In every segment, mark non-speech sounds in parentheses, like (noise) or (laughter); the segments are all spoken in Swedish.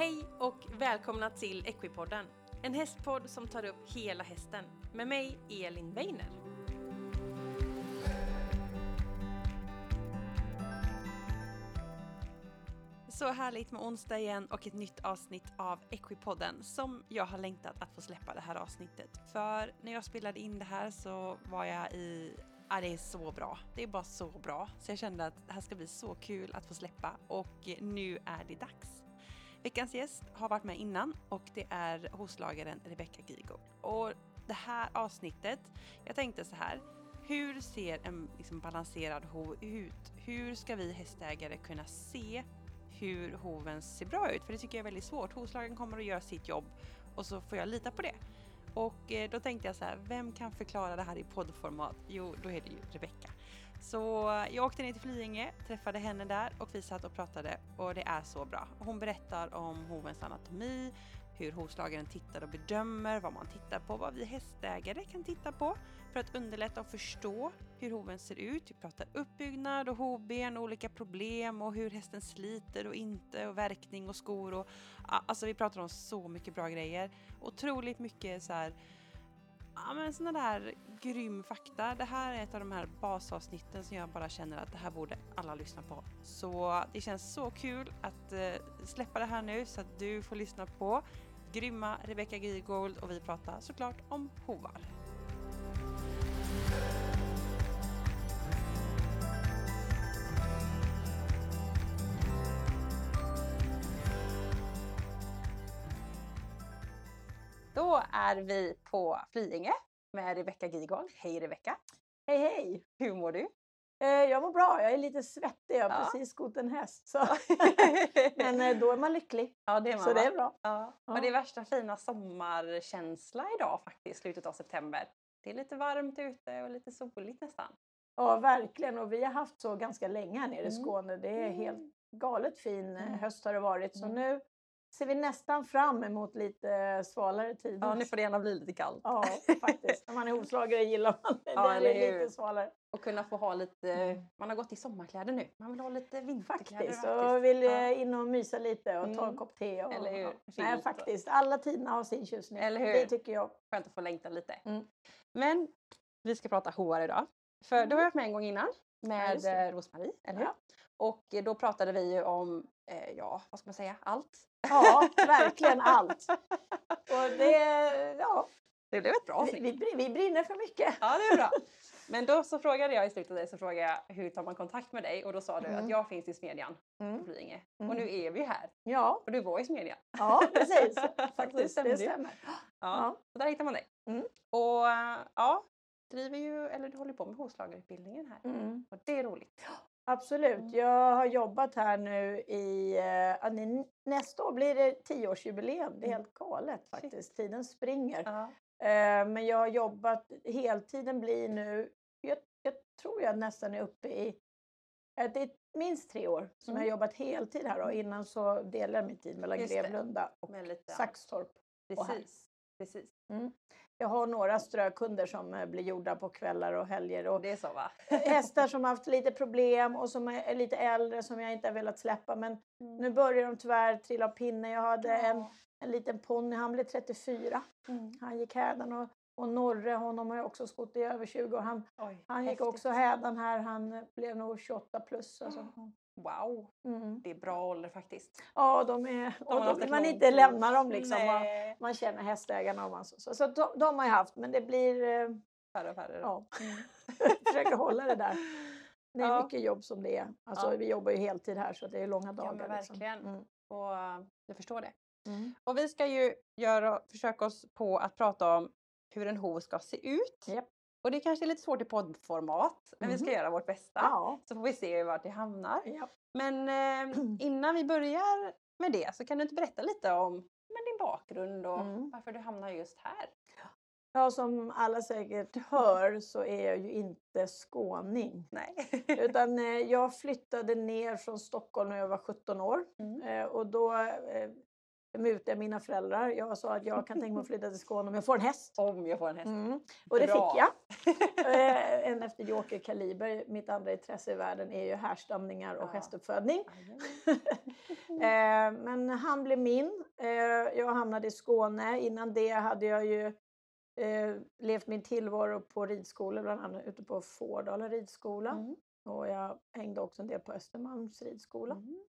Hej och välkomna till Equipodden. En hästpodd som tar upp hela hästen. Med mig, Elin Weiner. Så härligt med onsdag igen och ett nytt avsnitt av Equipodden som jag har längtat att få släppa det här avsnittet. För när jag spelade in det här så var jag i Ja, det är så bra. Det är bara så bra. Så jag kände att det här ska bli så kul att få släppa och nu är det dags. Veckans gäst har varit med innan och det är hovslagaren Rebecca Gigo. Och det här avsnittet, jag tänkte så här. Hur ser en liksom balanserad hov ut? Hur ska vi hästägare kunna se hur hoven ser bra ut? För det tycker jag är väldigt svårt. Hovslagaren kommer att göra sitt jobb och så får jag lita på det. Och eh, då tänkte jag så här, vem kan förklara det här i poddformat? Jo, då är det ju Rebecka. Så jag åkte ner till Flyinge, träffade henne där och vi satt och pratade och det är så bra. Hon berättar om hovens anatomi, hur hovslagaren tittar och bedömer, vad man tittar på, vad vi hästägare kan titta på för att underlätta och förstå hur hoven ser ut. Vi pratar uppbyggnad och hovben och olika problem och hur hästen sliter och inte och verkning och skor och alltså vi pratar om så mycket bra grejer. Otroligt mycket så här ja, men sådana där grym fakta. Det här är ett av de här basavsnitten som jag bara känner att det här borde alla lyssna på. Så det känns så kul att eh, släppa det här nu så att du får lyssna på grymma Rebecca Gigold och vi pratar såklart om hovar. Då är vi på Flyinge med Rebecca Gigold. Hej Rebecca! Hej hej! Hur mår du? Eh, jag mår bra, jag är lite svettig, jag har Ja. precis skott en häst. Så. (laughs) Men eh, då är man lycklig, ja, det är man, så det är bra. Ja. Ja. Och det är värsta fina sommarkänsla idag faktiskt, slutet av september. Det är lite varmt ute och lite soligt nästan. Ja, verkligen. Och vi har haft så ganska länge här nere i Mm. Skåne. Det är helt Mm. galet fin eh, Mm. höst har det varit. Så Mm. nu ser vi nästan fram emot lite svalare tider. Ja, nu får det gärna bli lite kallt. Ja, faktiskt. När man är hovslagare gillar man det. Ja, eller är lite svalare. Och kunna få ha lite, Mm. man har gått i sommarkläder nu. Man vill ha lite vinterkläder Faktiskt. Och vill Ja. eh, in och mysa lite och ta en Mm. kopp te. Och, Eller hur? ja. Filt Nej, och- faktiskt. Alla tiderna har sin tjusning. Eller hur? Det tycker jag. Skönt att få längta lite. Mm. Men vi ska prata hovar idag. För du har varit med en gång innan med det. eh, Rosmarie, eller hur? Ja. Och då pratade vi ju om, eh, ja vad ska man säga, allt. Ja, verkligen allt. Och det, ja, Det blev ett bra vi, avsnitt. vi, brin- vi brinner för mycket. Ja, det är bra. Men då så frågade jag i slutet av det så frågade jag hur tar man kontakt med dig och då sa du Mm. att jag finns i Smedjan på Mm. Flyinge. Mm. Och nu är vi här Ja, och du var i Smedjan. ja precis. (laughs) Så det Faktiskt, stämde det stämmer. Ja, Ja. så där hittar man dig. Mm. Och ja, driver ju, eller du håller på med hovslagarutbildningen här. Mm. Och det är roligt. Absolut. Mm. Jag har jobbat här nu i... det- Nästa år blir det tioårsjubileum. Det är Mm. helt galet faktiskt. Tiden springer. Ja. Eh, Men jag har jobbat... Heltiden blir nu... Jag, jag tror jag nästan är uppe i... eh, Det är minst tre år som jag har Mm. jobbat heltid här. Och innan så delade jag min tid mellan Just. Grevlunda och. Saxtorp. och här. Precis. Precis. Jag har några strökunder som eh, blir gjorda på kvällar och helger. Och Det är så va? (laughs) hästar som har haft lite problem och som är lite äldre som jag inte har velat släppa. Men nu börjar de tyvärr trilla av pinne. Jag hade en, en liten ponny, han blev 34. Mm. Han gick hädan och, och Norre, honom har jag också skott i över 20 år. Han, Oj, han gick häftigt. också hädan här, han blev nog 28 plus. Alltså. Wow, Mm. det är bra ålder faktiskt. Ja, de är, har och då vill man inte lämna dem liksom. Man, Nej. man känner hästägarna och man så. Så, så de, de har jag haft, men det blir, eh, Färre och färre. ja, Mm. (laughs) försöker hålla det där. (laughs) Det är Ja. mycket jobb som det är. Alltså, Ja. Vi jobbar ju heltid här så det är långa dagar. men verkligen. Liksom. Mm. Och eh, jag förstår det. Mm. Och vi ska ju göra, försöka oss på att prata om hur en hov ska se ut. Japp. Och det kanske är lite svårt i poddformat, men vi ska Mhm. göra vårt bästa. Ja. Så får vi se vart det hamnar. Ja. Men eh, innan vi börjar med det så kan du inte berätta lite om men din bakgrund och Mm. varför du hamnar just här? ja, som alla säkert hör så är jag ju inte skåning. Nej. Utan eh, jag flyttade ner från Stockholm när jag var 17 år. Mm. Eh, och då eh, mutade mina föräldrar. Jag sa att jag kan tänka mig att flytta till Skåne om jag får en häst. Om jag får en häst. Mm. Och det Bra. fick jag. (laughs) Eh, en efter Joker Kaliber. Mitt andra intresse i världen är ju härstamningar och Ja. hästuppfödning. (laughs) Eh, men han blev min. Eh, jag hamnade i Skåne. Innan det hade jag ju levt min tillvaro på ridskolor, bland annat ute på Fårdala ridskola. Mm. Och jag hängde också en del på Östermalms ridskola. Mm.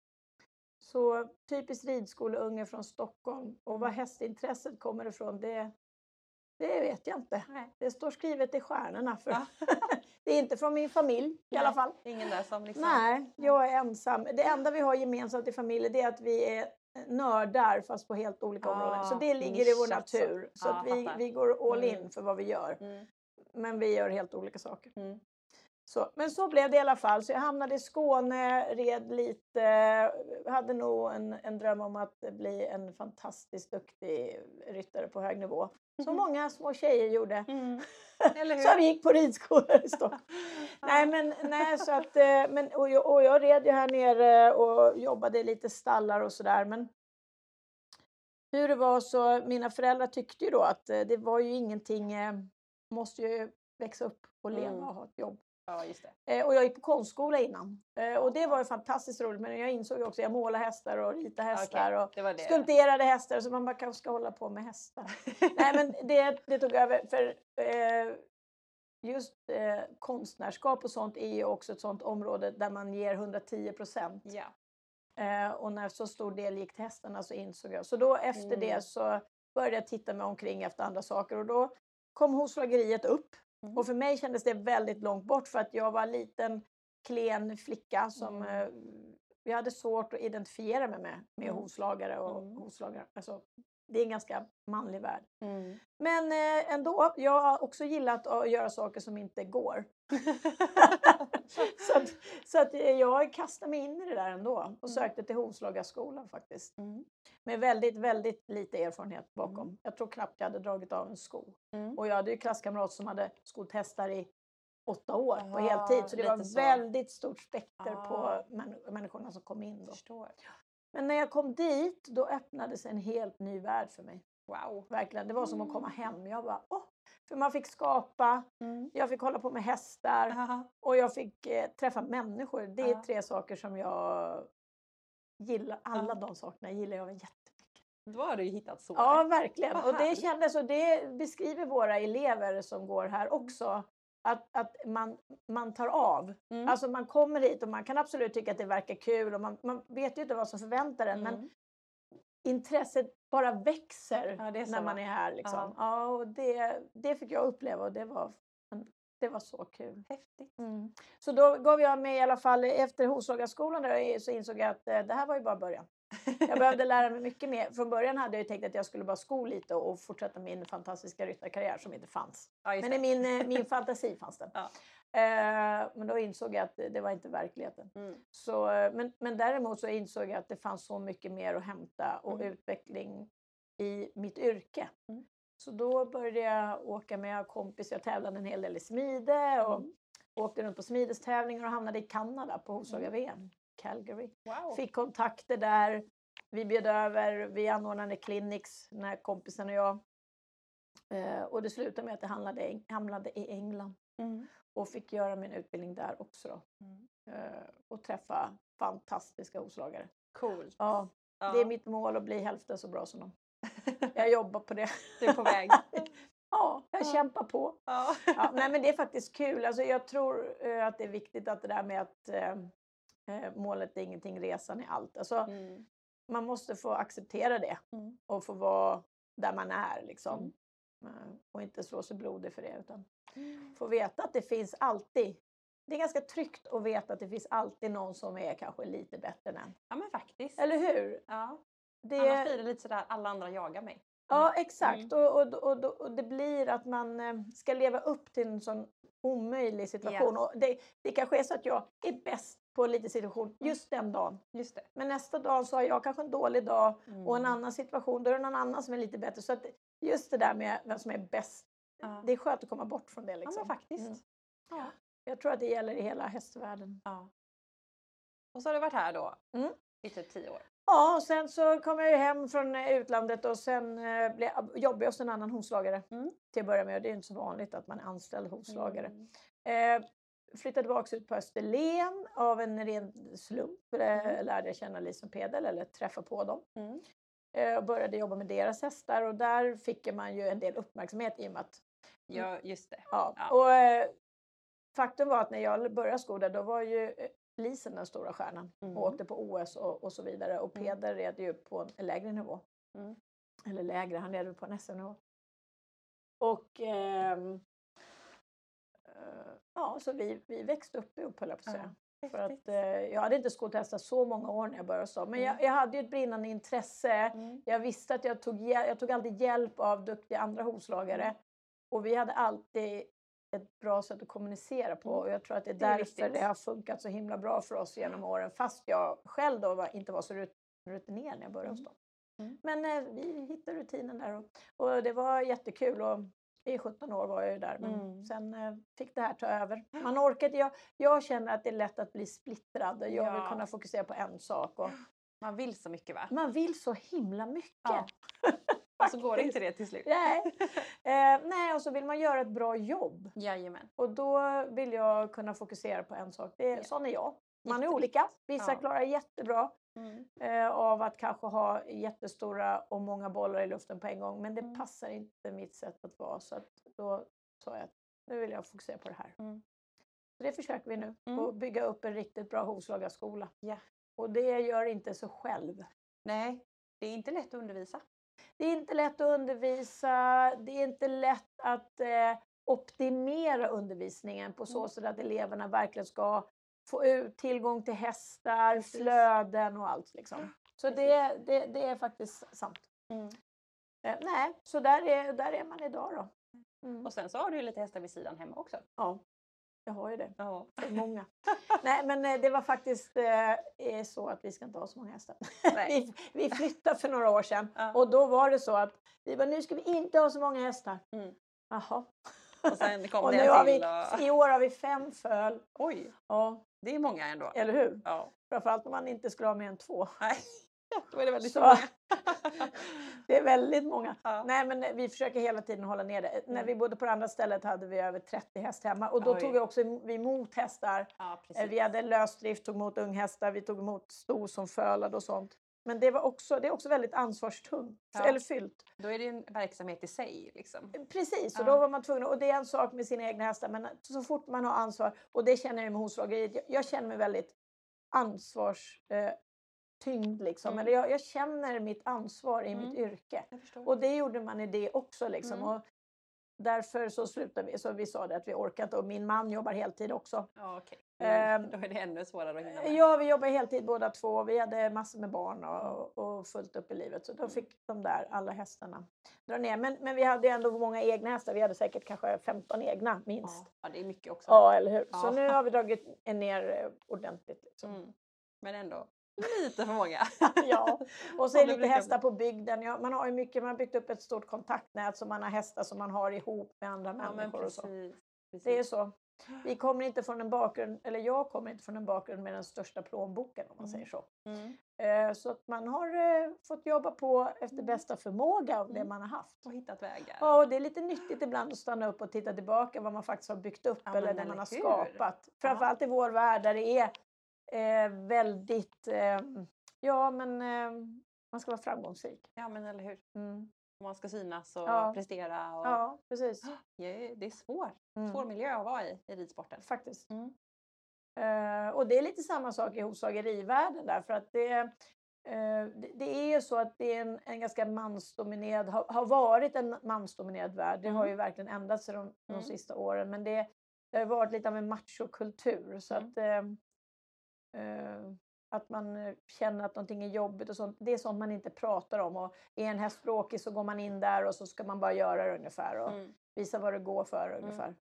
Så typiskt ridskoleunge från Stockholm. Och var Mm. hästintresset kommer ifrån, det, det vet jag inte. Nej. Det står skrivet i stjärnorna. För Ja. (laughs) det är inte från min familj i alla fall. Ingen där som liksom... Nej, jag är ensam. Det enda vi har gemensamt i familjen är att vi är nördar fast på helt olika områden. Så Ah, det ligger i vår natur. Så att vi, fattar. vi går all in Mm. för vad vi gör. Mm. Men vi gör helt olika saker. Mm. Så, men så blev det i alla fall. Så jag hamnade i Skåne, red lite, hade nog en, en dröm om att bli en fantastiskt duktig ryttare på hög nivå. Som Mhm. många små tjejer gjorde. Mm. (laughs) Som gick på ridskolor i Stockholm. (laughs) nej, men, nej, så att, eh, men, och, jag, och jag red ju här nere och jobbade i lite stallar och sådär. Men hur det var så, mina föräldrar tyckte ju då att eh, det var ju ingenting, eh, måste ju växa upp och leva Mm. och ha ett jobb. Ja, just det. Eh, och jag gick på konstskola innan. Eh, och det var ju fantastiskt roligt. Men jag insåg också, jag målar hästar och ritar hästar. Okej, Och det det. skulpterade hästar. Så man bara kanske ska hålla på med hästar. (laughs) Nej men det, det tog över. För eh, just eh, konstnärskap och sånt är ju också ett sånt område där man ger 110 procent. Ja. Eh, och när så stor del gick till hästarna så insåg jag. Så då efter Mm. det så började jag titta mig omkring efter andra saker. Och då kom hovslageriet upp. Mm. Och för mig kändes det väldigt långt bort för att jag var en liten klen flicka som Mm. eh, jag hade svårt att identifiera mig med, med Mm. hovslagare och Mm. hovslagare. Alltså, det är en ganska manlig värld. Mm. Men eh, ändå, jag har också gillat att göra saker som inte går. (laughs) så att, så att eh, jag kastade mig in i det där ändå och Mm. sökte till hovslagarskolan faktiskt. Mm. Med väldigt, väldigt lite erfarenhet bakom. Mm. Jag tror knappt jag hade dragit av en sko. Mm. Och jag hade ju klasskamrater som hade skott hästar i åtta år på Aha, heltid. Så det var så. väldigt stort spekter Ah. på män, människorna som kom in då. Förstår. Men när jag kom dit, då öppnades en helt ny värld för mig. Wow. Verkligen. Det var som att komma Mm. hem. Jag bara, åh! För man fick skapa, Mm. jag fick hålla på med hästar Aha. och jag fick eh, träffa människor. Det är Ja. tre saker som jag gillar. Alla Ja. de sakerna gillar jag jättemycket. Då har du ju hittat så. Ja, verkligen. Och det kändes, och det beskriver våra elever som går här också. Att, att man, man tar av. Mm. Alltså man kommer hit och man kan absolut tycka att det verkar kul och man, man vet ju inte vad som förväntar en. Men Mm. intresset bara växer Ja, när man är här. Liksom. Ja. och det, det fick jag uppleva och det var, det var så kul. Häftigt. Så då gav jag mig i alla fall, efter Hovslagarskolan där, så insåg jag att eh, det här var ju bara början. Jag behövde lära mig mycket mer. Från början hade jag tänkt att jag skulle bara sko lite och fortsätta min fantastiska ryttarkarriär som inte fanns. Ja, Men i min, eh, (laughs) min fantasi fanns den. Ja. Eh, men då insåg jag att det var inte verkligheten. Mm. Så, eh, men, men däremot så insåg jag att det fanns så mycket mer att hämta och Mm. utveckling i mitt yrke. Mm. Så då började jag åka med kompis. Jag tävlade en hel del i smide och Mm. åkte runt på smidestävlingar och hamnade i Kanada på Hovslagar-VM. Calgary. Wow. Fick kontakter där. Vi bjöd över, vi anordnade clinics, den här kompisen och jag. Eh, och det slutade med att jag hamnade, hamnade i England Mm. och fick göra min utbildning där också. Mm. Eh, och träffa fantastiska hovslagare. Coolt. Ja, Ja. Det är mitt mål att bli hälften så bra som dem. (laughs) Jag jobbar på det. Du är på väg. (laughs) Ja, jag Ja. kämpar på. ja. Ja, nej, men det är faktiskt kul. Alltså, jag tror eh, att det är viktigt att det där med att eh, eh, målet är ingenting, resan är allt. Alltså, Mm. man måste få acceptera det Mm. och få vara där man är liksom. Mm. Eh, Och inte slå sig blodig för det utan Mm. få veta att det finns alltid. Det är ganska tryggt att veta att det finns alltid någon som är kanske lite bättre än en. Ja men faktiskt. Eller hur? Ja. Det, Annars blir det lite sådär, alla andra jagar mig. Ja, exakt. Mm. Och, och, och, och, det blir att man eh, ska leva upp till en sån omöjlig situation. Och det, det kanske är så att jag är bäst på en liten situation just den dagen. Just det. Men nästa dag så har jag kanske en dålig dag och en Mm. annan situation, då är det någon annan som är lite bättre. Så att just det där med vem som är bäst, Ja. det är skönt att komma bort från det. Ja Liksom. men faktiskt. Mm. Ja. Jag tror att det gäller i hela hästvärlden. ja. Och så har du varit här då Mm. i typ tio år. Ja, och sen så kom jag ju hem från eh, utlandet och sen eh, blev, jobbade jag hos en annan hovslagare Mm. till att börja med. Och Det är inte så vanligt att man är anställd hovslagare. Mm. Eh, flyttade tillbaka ut på Österlen av en ren slump. Eh, Mm. Lärde jag känna Lisen Pedel eller träffa på dem. Mm. Eh, och började jobba med deras hästar och där fick man ju en del uppmärksamhet i och med att Ja, just det. Ja, Ja. och eh, faktum var att när jag började sko där, då var ju Lisen den stora stjärnan Mm. och åkte på OS och, och så vidare. Och Mm. Peder red ju på en lägre nivå. Mm. Eller lägre, han red på en SM-nivå. Och ehm, eh, ja, så vi, vi växte upp ihop höll jag på att säga. För häftigt. att, eh, jag hade inte skotestat så många år när jag började så, men jag, Mm. jag hade ju ett brinnande intresse. Mm. Jag visste att jag tog, jag tog alltid hjälp av duktiga andra hovslagare. Mm. Och vi hade alltid ett bra sätt att kommunicera på. Mm. Och jag tror att det är Det är därför viktigt. det har funkat så himla bra för oss genom åren. Fast jag själv då var, inte var så rut- rutinerad när jag började hos Mm. dem. Mm. Men eh, vi hittade rutinen där och, och det var jättekul. Och i 17 år var jag ju där men Mm. sen eh, fick det här ta över. Man (gasps) orkade, jag, jag känner att det är lätt att bli splittrad. Jag vill Ja. kunna fokusera på en sak. Och Man vill så mycket va? man vill så himla mycket. Ja. Och så (laughs) går det inte det till slut. Nej. (laughs) Eh, nej, och så vill man göra ett bra jobb. Jajamän. Och då vill jag kunna fokusera på en sak. Det är, Ja. Sån är jag. Man är olika. Vissa Ja. klarar jättebra Mm. eh, av att kanske ha jättestora och många bollar i luften på en gång. Men det Mm. passar inte mitt sätt att vara. Så att då sa jag att nu vill jag fokusera på det här. Mm. Så det försöker vi nu. Mm. Och bygga upp en riktigt bra hovslagarskola. Ja. Och det gör inte så själv. Nej, det är inte lätt att undervisa. Det är inte lätt att undervisa. Det är inte lätt att eh, optimera undervisningen på så Mm. sätt att eleverna verkligen ska få ut tillgång till hästar, Precis. flöden och allt. Liksom. Så det, det, det är faktiskt sant. Mm. Eh, nej, så där är, där är man idag då. Mm. Och sen så har du lite hästar vid sidan hemma också. Ja, jag har ju det. Ja. Många. (laughs) nej, men eh, det var faktiskt eh, är så att vi ska inte ha så många hästar. (laughs) Vi, vi flyttade för några år sedan Ja. och då var det så att vi bara, nu ska vi inte ha så många hästar. Mm. Jaha. Och sen kom (laughs) Och det nu har vi. Och... i år har vi fem föl. Oj, Ja, det är många ändå. eller hur? Ja. Framförallt om man inte skulle ha mer än två. Nej, (laughs) då är det väldigt Så- många. (laughs) (laughs) Det är väldigt många. ja. Nej men eh, vi försöker hela tiden hålla ner det. När Mm. vi bodde på det andra stället hade vi över 30 häst hemma och då Oj. tog vi också emot hästar. ja, Eh. Vi hade lösdrift, tog emot unghästar, vi tog emot stor som fölade och sånt. Men det, var också, det är också väldigt ansvarstungt, Ja. eller fyllt. Då är det en verksamhet i sig. Liksom. Precis, och då var man tvungen, och det är en sak med sina egna hästar, men så fort man har ansvar, och det känner jag med hovslageriet, jag, jag känner mig väldigt ansvarstyngd eh, tyngd liksom. Mm. Eller jag, jag känner mitt ansvar i mitt Mm. yrke. Jag förstår. Och det gjorde man i det också liksom. Mm. Och därför så slutade vi, så vi sa det att vi orkar inte, och min man jobbar heltid också. Ja, okej. Ehm, Då är det ännu svårare att hinna med. Ja, vi jobbar heltid båda två. Vi hade massor med barn och, och fullt upp i livet. Så då Mm. fick de där, alla hästarna, dra ner. Men, men vi hade ändå många egna hästar. Vi hade säkert kanske 15 egna minst. Ja, ja, det är mycket också. Ja, eller hur? Så Ja. nu har vi dragit ner eh, ordentligt. Liksom. Mm. Men ändå lite för många. ja, och så är det det lite hästar på bygden. Ja, man har ju mycket, man har byggt upp ett stort kontaktnät så man har hästar som man har ihop med andra Ja, människor och så. precis. Det är precis. så. Vi kommer inte från en bakgrund, eller jag kommer inte från en bakgrund med den största plånboken om man Mm. säger så. Mm. Eh, Så att man har eh, fått jobba på efter Mm. bästa förmåga av det Mm. man har haft. Och hittat vägar. Ja, och det är lite nyttigt ibland att stanna upp och titta tillbaka vad man faktiskt har byggt upp Ja, eller det man har hur? skapat. Framförallt i vår värld där det är eh, väldigt, eh, ja men eh, man ska vara framgångsrik. Ja, men eller hur. Mm. Man ska synas och Ja. prestera. Och... Ja, precis. Det är svårt. Mm. Svår miljö att vara i, i ridsporten. Faktiskt. Mm. Eh, och det är lite samma sak i hovslagerivärlden där för att det, eh, det, det är ju så att det är en, en ganska mansdominerad, har, har varit en mansdominerad värld. Det har Mm. ju verkligen ändrats de, de Mm. sista åren men det, det har varit lite av en machokultur så Mm. att eh, att man eh, känner att någonting är jobbigt och sånt, det är sånt man inte pratar om. Och är en häst bråkig så går man in där och så ska man bara göra det ungefär. Och, Mm. visa vad det går för ungefär.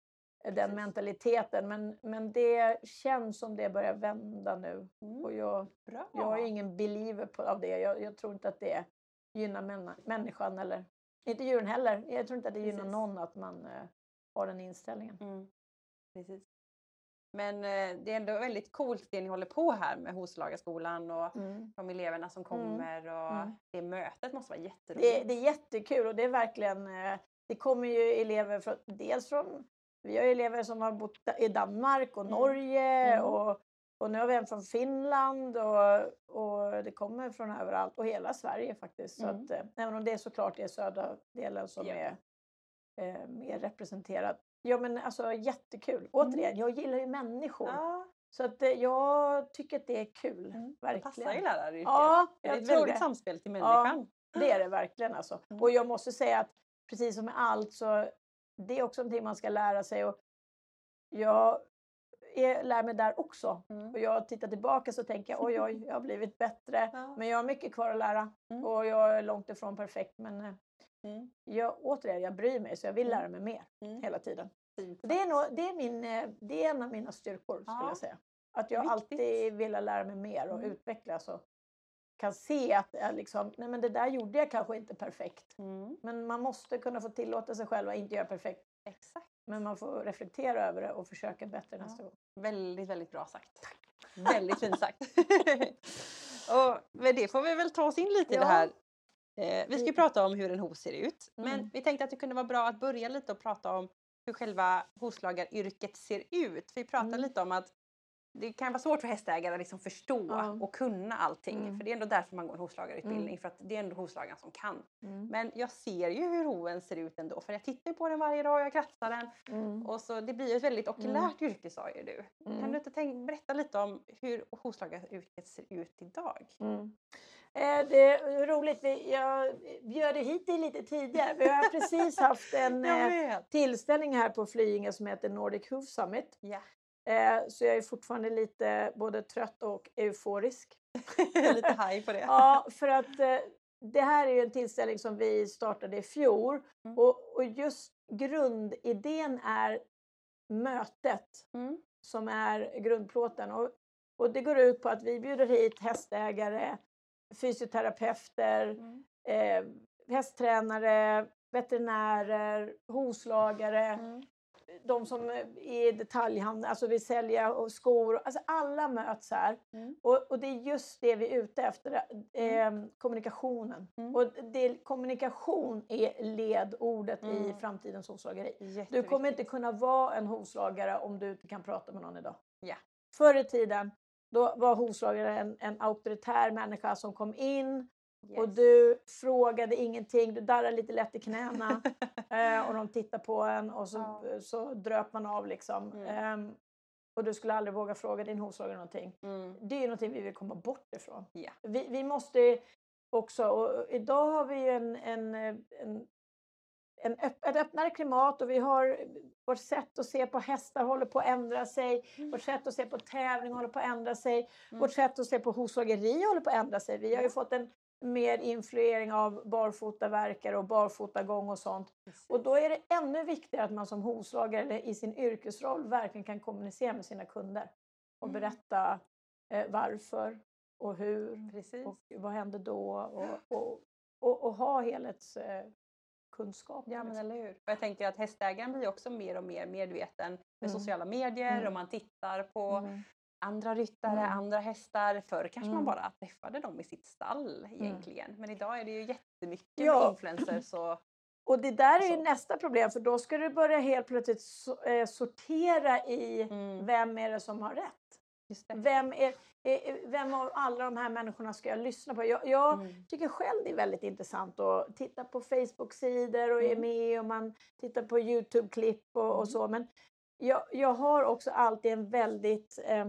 Den Precis. mentaliteten. Men, men det känns som det börjar vända nu. Mm. Och jag, Bra. jag är ingen believer på, av det. Jag, jag tror inte att det gynnar män, människan eller inte djuren heller. Jag tror inte att det gynnar Precis. någon att man eh, har den inställningen. Mm. Precis. Men eh, det är ändå väldigt coolt det ni håller på här med Hovslagarskolan och Mm. de eleverna som kommer och Mm. det mötet måste vara jätteroligt. Det, det är jättekul och det är verkligen, eh, det kommer ju elever från, dels från, vi har elever som har bott i Danmark och Mm. Norge Mm. och, och nu har vi en från Finland och, och det kommer från överallt och hela Sverige faktiskt. Så Mm. att, eh, även om det är såklart är södra delen som Ja. är eh, mer representerad. Ja men alltså jättekul. Mm. Återigen, jag gillar ju människor. Ja, Så att eh, jag tycker att det är kul. mm. Verkligen. passar ju läraryrket. Ja, det är ett väldigt det. samspel till Ja. människan. Det är det verkligen alltså. (gasps) Mm. Och jag måste säga att precis som med allt så det är också någonting man ska lära sig. Och jag är, lär mig där också. Mm. Och jag tittar tillbaka så tänker jag oj oj, jag har blivit bättre. (laughs) Ja. Men jag har mycket kvar att lära Mm. och jag är långt ifrån perfekt. Men eh, Mm. jag, återigen, jag bryr mig så jag vill Mm. lära mig mer Mm. hela tiden. Det är, nog, det, är min, eh, det är en av mina styrkor skulle Ja. jag säga. Att jag Viktigt. alltid vill lära mig mer och Mm. utvecklas. Och kan se att jag liksom, nej men det där gjorde jag kanske inte perfekt. Mm. Men man måste kunna få tillåta sig själv att inte göra perfekt. Exakt. Men man får reflektera över det och försöka bättre Ja. nästa gång. Väldigt, väldigt bra sagt. Väldigt fint sagt. (laughs) och med det får vi väl ta oss in lite i det Ja. här. Eh, vi ska ju Mm. prata om hur en hos ser ut. Men Mm. vi tänkte att det kunde vara bra att börja lite och prata om hur själva hovslagaryrket ser ut. Vi pratade Mm. lite om att det kan vara svårt för hästägare att liksom förstå Ja. och kunna allting. Mm. För det är ändå därför man går en hovslagarutbildning. Mm. För att det är ändå hovslagaren som kan. Mm. Men jag ser ju hur hoven ser ut ändå. För jag tittar ju på den varje dag jag kratsar den. Mm. Och så det blir ett väldigt okulärt yrke sa ju du. Kan Mm. du inte tänk, berätta lite om hur hovslagaryrket ser ut idag? Eh, Det är roligt, jag bjöd hit dig lite tidigare. Vi har precis (laughs) haft en eh, tillställning här på Flyinge som heter Nordic Hoof Summit. Eh, Så jag är fortfarande lite både trött och euforisk. (laughs) lite haj på det. (laughs) Ja, för att eh, det här är ju en tillställning som vi startade i fjol. Mm. Och, och just grundidén är mötet Mm. som är grundplåten. Och, och det går ut på att vi bjuder hit hästägare, fysioterapeuter, Mm. eh, hästtränare, veterinärer, hovslagare, Mm. de som är i detaljhandeln, alltså vi säljer och skor. Alltså alla möts här. Mm. Och, och det är just det vi är ute efter, eh, kommunikationen. Mm. Och det, kommunikation är ledordet i Mm. framtidens hovslageri. Du kommer inte kunna vara en hovslagare om du inte kan prata med någon idag. Ja. Förr i tiden då var hovslagare en, en auktoritär människa som kom in och Yes. du frågade ingenting, du darrade lite lätt i knäna (laughs) eh, och de tittade på en och så, Ja. så dröp man av liksom. Mm. Ehm, och du skulle aldrig våga fråga din hovslagare någonting. Mm. Det är ju någonting vi vill komma bort ifrån. Ja. Vi, vi måste också, och idag har vi ju en, en, en, en ett öppnare klimat och vi har vårt sätt att se på hästar håller på att ändra sig. Mm. Vårt sätt att se på tävling håller på att ändra sig. Mm. Vårt sätt att se på hovslageri håller på att ändra sig. Vi har ju fått en mer influering av barfotaverkare och barfotagång och sånt. Precis. Och då är det ännu viktigare att man som hovslagare eller i sin yrkesroll verkligen kan kommunicera med sina kunder och Mm. berätta eh, varför och hur Precis. och vad hände då och, och, och, och ha helhetskunskap. Eh, kunskap, Ja men liksom. eller hur. Och jag tänker att hästägaren blir också mer och mer medveten med Mm. sociala medier Mm. och man tittar på Mm. andra ryttare, Mm. andra hästar. Förr kanske man Mm. bara träffade dem i sitt stall egentligen. Men idag är det ju jättemycket Ja. med influencers och (clears throat) Och det där är ju Så. nästa problem för då ska du börja helt plötsligt eh, sortera i Mm. vem är det som har rätt. Vem, är, vem av alla de här människorna ska jag lyssna på? Jag, jag Mm. tycker själv det är väldigt intressant att titta på Facebook-sidor och är Mm. med och man tittar på Youtube-klipp och, Mm. och så. Men jag, jag har också alltid en väldigt eh,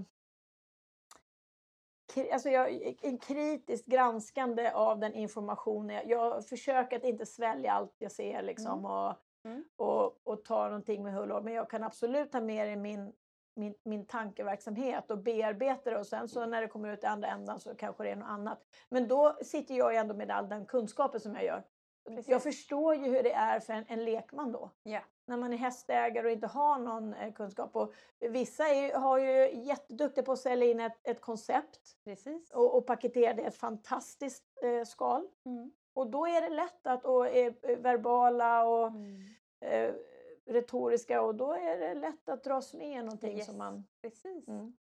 Alltså jag, en kritiskt granskande av den informationen. Jag, jag försöker att inte svälja allt jag ser liksom och, Mm. och, och ta någonting med hull och. Men jag kan absolut ta med det i min, min, min tankeverksamhet och bearbeta det och sen så när det kommer ut i andra ändan så kanske det är något annat. Men då sitter jag ju ändå med all den kunskapen som jag gör. Precis. Jag förstår ju hur det är för en, en lekman då. Ja. När man är hästägare och inte har någon eh, kunskap. Och vissa är, har ju jätteduktiga på att sälja in ett, ett koncept Precis. och, och paketera det i ett fantastiskt eh, skal. Mm. Och då är det lätt att och är eh, verbala och Mm. Retoriska och då är det lätt att dras med i någonting Yes. som man... Precis. Mm.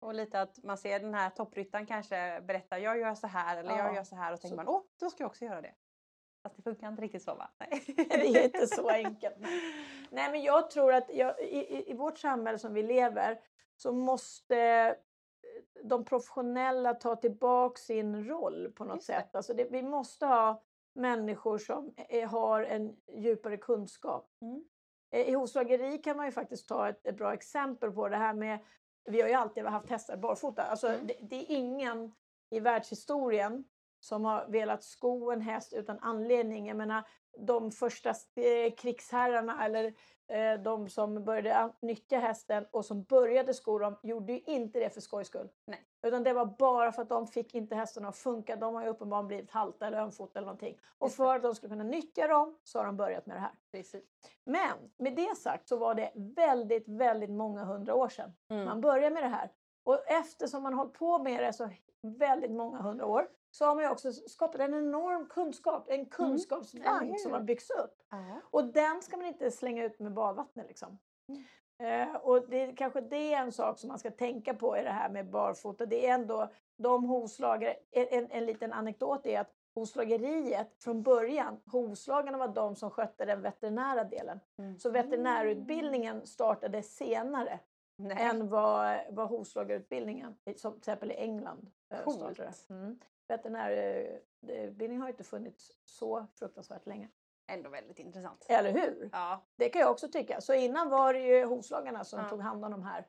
Och lite att man ser den här toppryttaren kanske berättar jag gör så här eller Ja, jag gör så här och tänker så- man åh, då ska jag också göra det. Fast det funkar inte riktigt så va? Nej. (laughs) Det är inte så enkelt. Nej, men jag tror att jag, i, i, vårt samhälle som vi lever så måste eh, de professionella ta tillbaka sin roll på något Just det. sätt. Alltså det, vi måste ha människor som eh, har en djupare kunskap. Mm. Eh, I hovslageri kan man ju faktiskt ta ett, ett bra exempel på det här med, vi har ju alltid haft hästar barfota, alltså Mm. det, det är ingen i världshistorien som har velat sko en häst utan anledning. Jag menar, de första eh, krigsherrarna eller de som började nyttja hästen och som började sko dem gjorde ju inte det för skojs skull. Nej. Utan det var bara för att de fick inte hästarna att funka. De har ju uppenbarligen blivit halta eller ömfota eller någonting. Och för att de skulle kunna nyttja dem så har de börjat med det här. Precis. Men med det sagt så var det väldigt, väldigt många hundra år sedan Mm. man började med det här. Och eftersom man hållit på med det så väldigt många hundra år så har man ju också skapat en enorm kunskap, en kunskapsbank Eller som har byggts upp. Ja. Och den ska man inte slänga ut med badvattnet liksom. Mm. Eh, och det kanske det är en sak som man ska tänka på i det här med barfota. Det är ändå de hovslagare, en, en, en liten anekdot är att hovslageriet från början, hovslagarna var de som skötte den veterinära delen. Mm. Så veterinärutbildningen startade senare Nej. än vad, vad hovslagarutbildningen, i- som till exempel i England, eh, Coolt. startade. Mm. Veterinärutbildningen har ju inte funnits så fruktansvärt länge. Ändå väldigt intressant. Eller hur? Ja. Det kan jag också tycka. Så innan var det ju hovslagarna som Ja. tog hand om de här.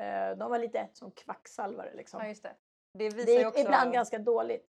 Eh, De var lite som kvacksalvare liksom. ja, just det. Det visar Det är också... ibland ganska dåligt.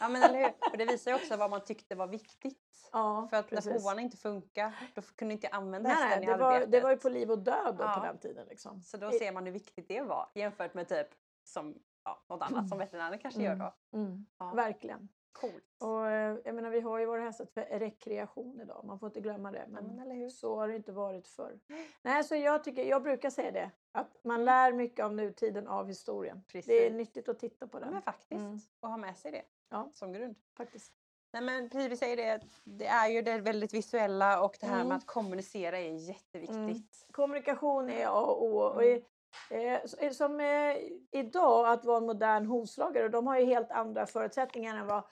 Ja men eller hur. Och det visar ju också vad man tyckte var viktigt. Ja, För att när precis. hovarna inte funkar, då kunde inte använda hästen nej, i det, var, arbetet. det var ju på liv och död då Ja. på den tiden. Liksom. Så då I- ser man hur viktigt det var jämfört med typ som ja, något annat som veterinären kanske gör då. Mm, Ja. Verkligen. Coolt. Och, eh, jag menar, vi har ju våra hästar för rekreation idag, man får inte glömma det. Men, hur. så har det inte varit förr. Nej, så jag, tycker, jag brukar säga det, att man lär mycket av nutiden av historien. Det är Precis. nyttigt att titta på den. men faktiskt. Mm. Och ha med sig det Ja. som grund. faktiskt. Nej men precis, vi säger det, det är ju det väldigt visuella och det här Mm. med att kommunicera är jätteviktigt. Kommunikation är A och O. Och Mm. Eh, s- som eh, idag att vara en modern hovslagare, och de har ju helt andra förutsättningar än vad,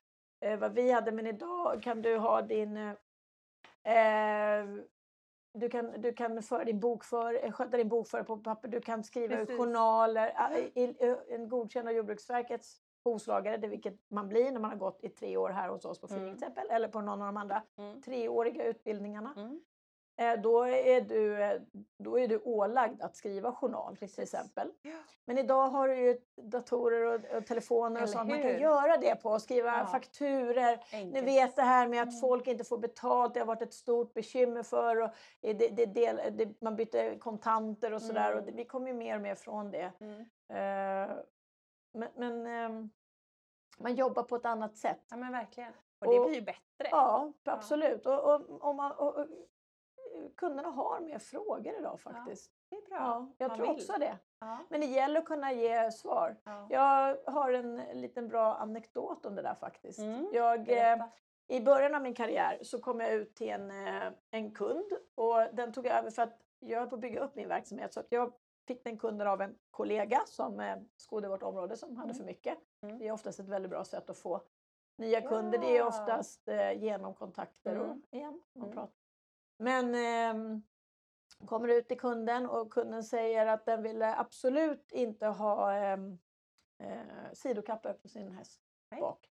eh, vad vi hade. Men idag kan du ha din... Eh, eh, du kan, du kan föra din bokför, eh, sköta din bokföring på papper, du kan skriva Precis. journaler. En godkänd av Jordbruksverkets hovslagare, det vilket man blir när man har gått i tre år här hos oss på Flyinge Mm. eller på någon av de andra Mm. treåriga utbildningarna. Mm. Eh, då, är du, eh, då är du ålagd att skriva journal till Precis. exempel. Ja. Men idag har du ju datorer och, och telefoner och Eller sånt man kan hur? göra det på. Skriva Ja. fakturer. Ni vet det här med att Mm. folk inte får betalt, det har varit ett stort bekymmer för. Och det, det, det, man byter kontanter och sådär. Och Mm. vi kommer ju mer och mer från det. Mm. Eh, men men ehm, man jobbar på ett annat sätt. Ja men verkligen. Och det Och- blir ju bättre. Ja, absolut. Och, och, och, man, och, och, kunderna har mer frågor idag faktiskt. Det är bra. Ja, jag Man tror vill. också det. Ja. Men det gäller att kunna ge svar. Ja. Jag har en liten bra anekdot om det där faktiskt. Mm, Jag, eh. I början av min karriär så kom jag ut till en, eh, en kund och den tog jag över för att jag höll på att bygga upp min verksamhet. Så att jag fick den kunden av en kollega som eh, skodde vårt område som hade Mm. för mycket. Mm. Det är oftast ett väldigt bra sätt att få nya kunder. Det är Ja. oftast eh, genom kontakter och Mm. igen, man Mm. pratar. Men ehm, kommer ut till kunden och kunden säger att den ville absolut inte ha ehm, eh, sidokapper på sin häst Nej. bak.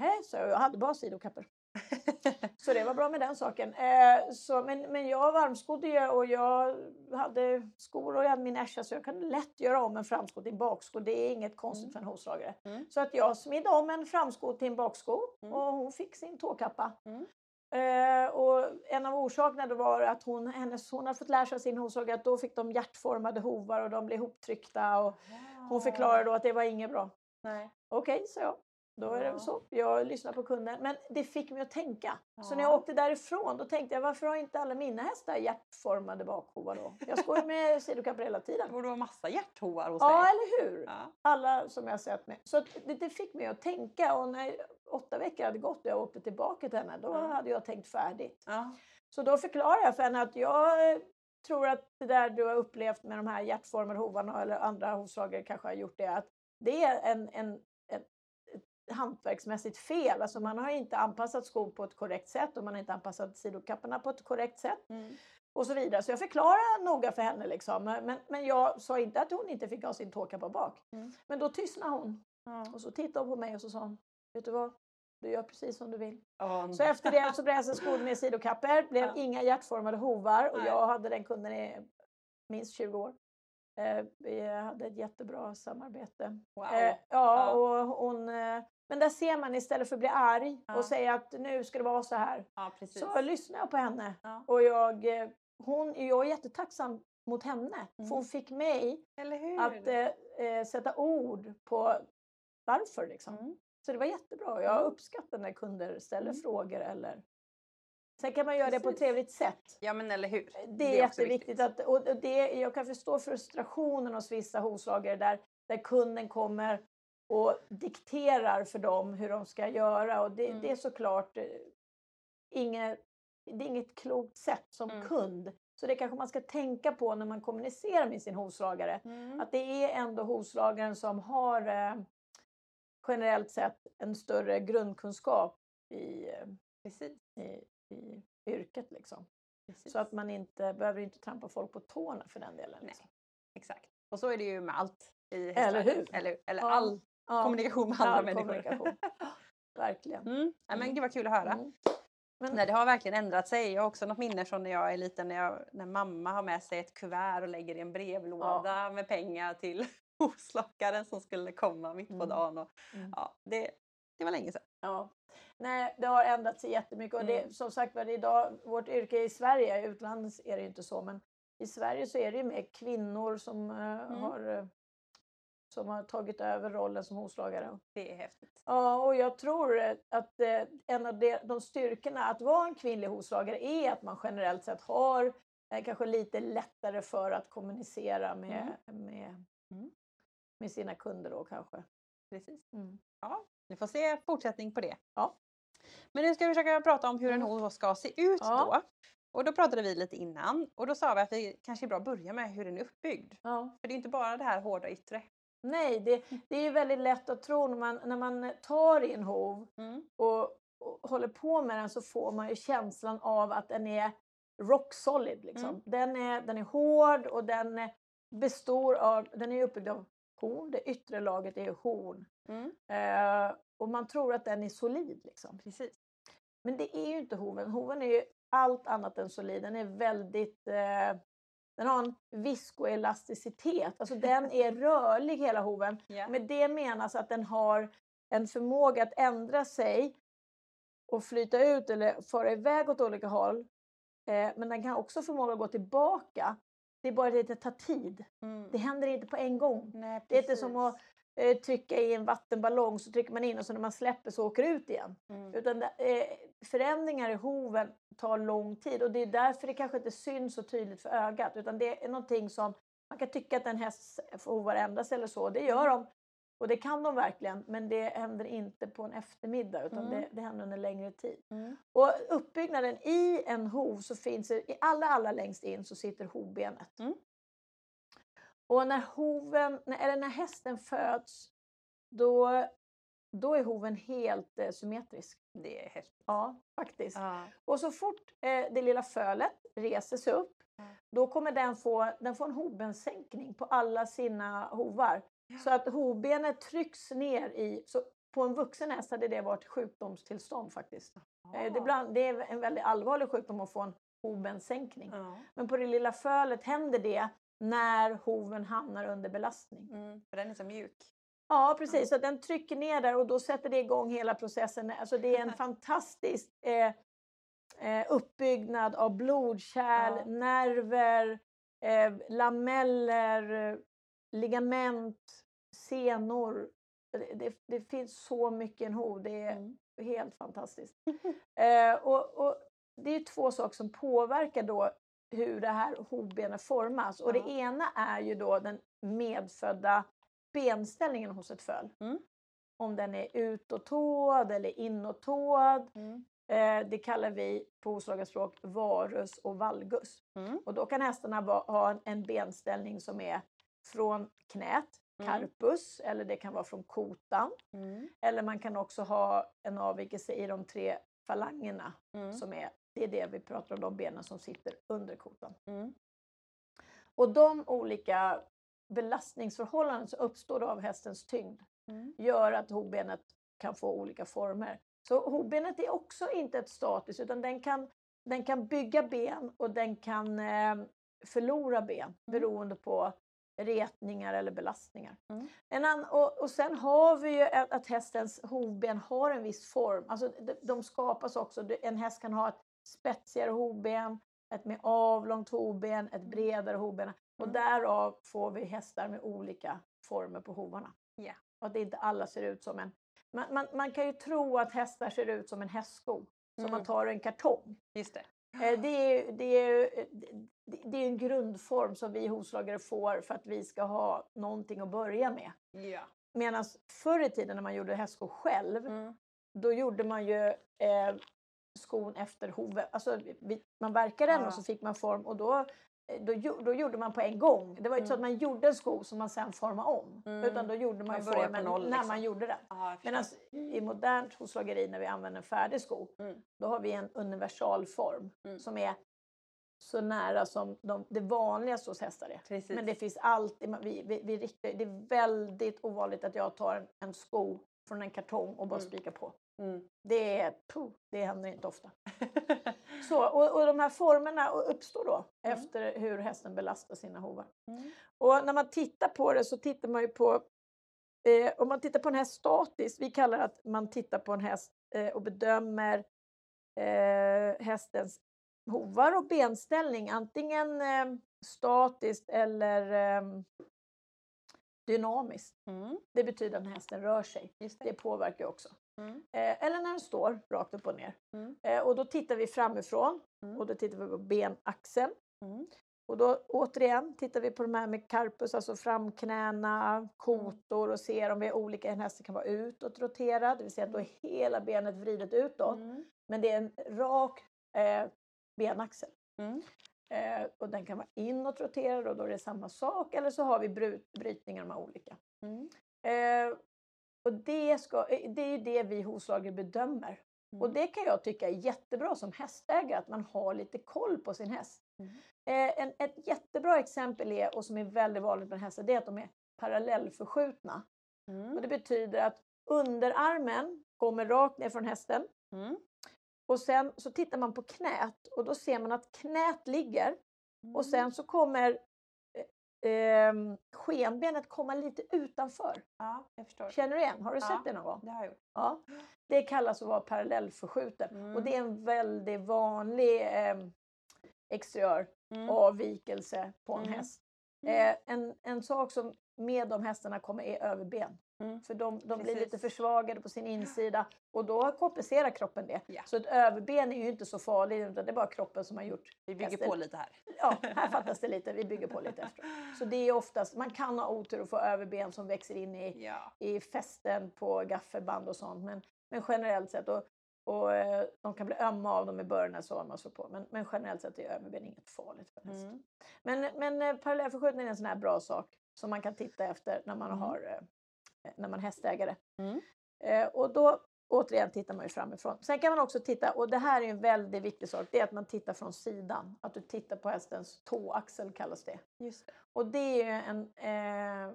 Nej, så jag, jag hade bara sidokapper. (laughs) Så det var bra med den saken. Eh, så, men, men jag varmskodde ju och jag hade skor och jag hade min Esha så jag kunde lätt göra om en framsko till en baksko. Det är inget konstigt Mm. för en hovslagare. Mm. Så att jag smidde om en framsko till en baksko Mm. och hon fick sin tåkappa. Eh, och en av orsakerna då var att hon, hennes, hon hade fått lära sig av sin hovslagare att då fick de hjärtformade hovar och de blev ihoptryckta. Och hon förklarade då att det var inget bra. Okej, så jag. Då är det Ja. väl så. Jag lyssnar på kunden. Men det fick mig att tänka. Så när Ja. jag åkte därifrån då tänkte jag varför har inte alla mina hästar hjärtformade bakhovar då? Jag ska ju med sidokapper hela Det tiden. borde vara massa hjärthovar hos Ja, dig. eller hur? Ja. Alla som jag sett med. Så det, det fick mig att tänka och när åtta veckor hade gått och jag åkte tillbaka till henne då Ja. hade jag tänkt färdigt. Ja. Så då förklarar jag för henne att jag eh, tror att det där du har upplevt med de här hjärtformade hovarna eller andra hovslagare kanske har gjort det, att det är en, en, ett, ett hantverksmässigt fel. Alltså man har inte anpassat skon på ett korrekt sätt och man har inte anpassat sidokapparna på ett korrekt sätt. Mm. Och så vidare. Så jag förklarar noga för henne liksom. Men, men jag sa inte att hon inte fick ha sin tåkappa bak. Mm. Men då tystnade hon. Ja. Och så tittade hon på mig och så sa hon, vet du vad? Du gör precis som du vill. Åh, Så efter det så brästes skon med sidokappor, blev Ja. inga hjärtformade hovar och Nej. jag hade den kunden i minst 20 år. Eh, vi hade ett jättebra samarbete. wow. Eh, ja, Ja. och hon... Eh, men där ser man istället för att bli arg Ja. och säga att nu ska det vara så här. Så lyssnar jag på henne. Och jag, eh, hon, jag är jättetacksam mot henne. Mm. För hon fick mig att eh, eh, sätta ord på varför. Liksom. Mm. Så det var jättebra. Jag uppskattar när kunder ställer Mm. frågor eller... Sen kan man göra det på ett Precis. trevligt sätt. Ja, men eller hur? Det är, också jätteviktigt. Att, och och det, jag kan förstå frustrationen hos vissa hovslagare där, där kunden kommer och dikterar för dem hur de ska göra. Och det, Mm. det är såklart eh, inget, det är inget klokt sätt som Mm. kund. Så det kanske man ska tänka på när man kommunicerar med sin hovslagare. Mm. Att det är ändå hovslagaren som har eh, generellt sett en större grundkunskap i, eh, Precis. i, i yrket. Liksom. Precis. Så att man inte behöver inte trampa folk på tårna för den delen. Liksom. Exakt. Och så är det ju med allt i Eller hur? Eller, eller Ja. all Ja, kommunikation med andra all människor. kommunikation. (laughs) Verkligen. Mm. Ja, men Mm. gud vad kul att höra. Mm. Men, Nej, det har verkligen ändrat sig. Jag har också något minne från när jag är liten när, jag, när mamma har med sig ett kuvert och lägger i en brevlåda med pengar till hovslagaren som skulle komma mitt på Mm. dagen. Och, Mm. ja, det, det var länge sedan. ja. Nej, det har ändrat sig jättemycket. Och det, Mm. som sagt var, idag, vårt yrke i Sverige, utlandet är det ju inte så, men i Sverige så är det ju mer kvinnor som, Mm. har, eh, som har tagit över rollen som hovslagare. Det är häftigt. Ja, och jag tror att eh, en av de, styrkorna att vara en kvinnlig hovslagare är att man generellt sett har kanske lite lättare för att kommunicera med, med, Mm. Med sina kunder då kanske. Precis. Mm. Ja, vi får se fortsättning på det. Ja. Men nu ska vi försöka prata om hur en hov ska se ut Ja. då. Och då pratade vi lite innan och då sa vi att det kanske är bra att börja med hur den är uppbyggd. Ja. För det är inte bara det här hårda yttre. Nej, det, det är väldigt lätt att tro när man, när man tar i en hov Mm. och, och håller på med den så får man ju känslan av att den är rock solid. Liksom. Mm. Den, är, den är hård och den består av, den är uppbyggd av horn, det yttre laget är horn. Mm. Eh, och man tror att den är solid. Liksom. Precis. Men det är ju inte hoven. Hoven är ju allt annat än solid. Den är väldigt... Eh, den har en viskoelasticitet. Alltså den är (laughs) rörlig hela hoven. Ja. Med det menas att den har en förmåga att ändra sig och flyta ut eller föra iväg åt olika håll. Eh, men den kan också förmåga att gå tillbaka. Det är bara det att det tar tid. Mm. Det händer inte på en gång. Nej, Det är inte som att eh, trycka i en vattenballong så trycker man in och så när man släpper så åker det ut igen. Mm. Utan det, eh, förändringar i hoven tar lång tid och det är därför det kanske inte syns så tydligt för ögat. Utan det är någonting som man kan tycka att en häst hovar ändras eller så. Det gör de. Och det kan de verkligen. Men det händer inte på en eftermiddag utan Mm. det, det händer under längre tid. Mm. Och uppbyggnaden i en hov så finns det, i allra, allra längst in så sitter hovbenet. Mm. Och när hoven, eller när hästen föds då, då är hoven helt eh, symmetrisk. Det är häftigt. Ja, faktiskt. Ja. Och så fort eh, det lilla fölet reser sig upp Ja. då kommer den få, den får en hovbenssänkning på alla sina hovar. Så att hovbenet trycks ner i, så på en vuxen häst hade det varit sjukdomstillstånd faktiskt. Eh, det, är ibland, det är en väldigt allvarlig sjukdom att få en hovbenssänkning. Ja. Men på det lilla fölet händer det när hoven hamnar under belastning. Mm. För den är så mjuk. Ja, precis. Så den trycker ner där och då sätter det igång hela processen. Alltså det är en (laughs) fantastisk eh, eh, uppbyggnad av blodkärl, Ja. nerver, eh, lameller, ligament, senor. Det, det, finns så mycket en hov. Det är Mm. helt fantastiskt. (laughs) Eh, och, och det är två saker som påverkar då hur det här hovbenet formas. Och det ena är ju då den medfödda benställningen hos ett föl. Mm. Om den är utåtåd eller inåtåd. Mm. Eh, det kallar vi på hovslagarspråk varus och valgus. Mm. Och då kan hästarna ha en benställning som är från knät, Mm. carpus, eller det kan vara från kotan. Mm. Eller man kan också ha en avvikelse i de tre falangerna. Mm. Som är, det är det vi pratar om, de benen som sitter under kotan. Mm. Och de olika belastningsförhållanden som uppstår av hästens tyngd Mm. gör att hovbenet kan få olika former. Så hovbenet är också inte ett statiskt utan den kan, den kan bygga ben och den kan eh, förlora ben beroende på retningar eller belastningar. Mm. En ann- och, och sen har vi ju att, att hästens hovben har en viss form. Alltså de, de skapas också. En häst kan ha ett spetsigare hovben, ett mer avlångt hovben, ett bredare hovben. Och Mm. därav får vi hästar med olika former på hovarna. Ja. Och att inte alla ser ut som en... Man, man, man kan ju tro att hästar ser ut som en hästsko. Som Mm. man tar en kartong. Just det. Eh, Det är, (gasps) det, är, det- det är en grundform som vi hovslagare får för att vi ska ha någonting att börja med. Ja. Medan förr i tiden när man gjorde hästskor själv, Mm. då gjorde man ju eh, skon efter hoven. Alltså, man verkade den Ja. och så fick man form och då, eh, då, gjo- då gjorde man på en gång. Det var inte så att man gjorde en sko som man sen formade om. Mm. Utan då gjorde man, Man ju formen noll, när liksom. man gjorde den. Aha, jag Medan i modernt hovslageri när vi använder en färdig sko, Mm. då har vi en universalform Mm. som är så nära som de, det vanligaste hos hästar är. Precis. Men det finns alltid, vi, vi, vi riktar, det är väldigt ovanligt att jag tar en, en sko från en kartong och bara Mm. spikar på. Mm. Det, är, puh, det händer inte ofta. (laughs) Så, och, och de här formerna uppstår då Mm. efter hur hästen belastar sina hovar. Mm. Och när man tittar på det så tittar man ju på, eh, om man tittar på en häst statiskt, vi kallar det att man tittar på en häst eh, och bedömer eh, hästens hovar och benställning, antingen eh, statiskt eller eh, dynamiskt. Mm. Det betyder att hästen rör sig. Det. Det påverkar också. Mm. Eh, eller när den står rakt upp och ner. Mm. Eh, och då tittar vi framifrån Mm. och då tittar vi på benaxeln. Mm. Och då återigen tittar vi på de här med carpus, alltså framknäna, kotor och ser om vi är olika. En häst kan vara utåt roterad, det vill säga att då är hela benet vridet utåt. Mm. Men det är en rak eh, benaxel. Mm. Eh, och den kan vara inåt roterad och då är det samma sak. Eller så har vi bry- brytningar, de här olika. Mm. Eh, och det, ska, eh, det är det vi hovslagare bedömer. Och Mm. det kan jag tycka är jättebra som hästägare, att man har lite koll på sin häst. Mm. Eh, en, ett jättebra exempel är, och som är väldigt vanligt med hästar, det är att de är parallellförskjutna. Mm. Och det betyder att underarmen kommer rakt ner från hästen Mm. Och sen så tittar man på knät och då ser man att knät ligger Mm. och sen så kommer eh, eh, skenbenet komma lite utanför. Ja, jag förstår. Känner du igen? Har du Ja. sett det någon gång? Det har jag gjort. Ja. Det kallas att vara parallellförskjuten Mm. och det är en väldigt vanlig eh, exteriör Mm. avvikelse på en Mm. häst. Eh, en, en sak som med de hästarna kommer är överben. Mm. För de, de blir lite försvagade på sin insida och då kompenserar kroppen det. Ja. Så ett överben är ju inte så farligt utan det är bara kroppen som har gjort Vi bygger hästen- på lite här. Ja, här fattas det lite. Vi bygger på lite efter. Så det är oftast, man kan ha otur och få överben som växer in i, Ja. i fästen på gaffelband och sånt. Men, men generellt sett, och, och eh, de kan bli ömma av dem i början när så man slår på. Men, men generellt sett är överben inget farligt för. Mm. Men, men eh, parallellförskjutning är en sån här bra sak som man kan titta efter när man, Mm. har, eh, när man är hästägare. Mm. Eh, och då återigen tittar man ju framifrån. Sen kan man också titta, och det här är en väldigt viktig sak, det är att man tittar från sidan. Att du tittar på hästens tåaxel kallas det. Just det. Och det är ju en, eh,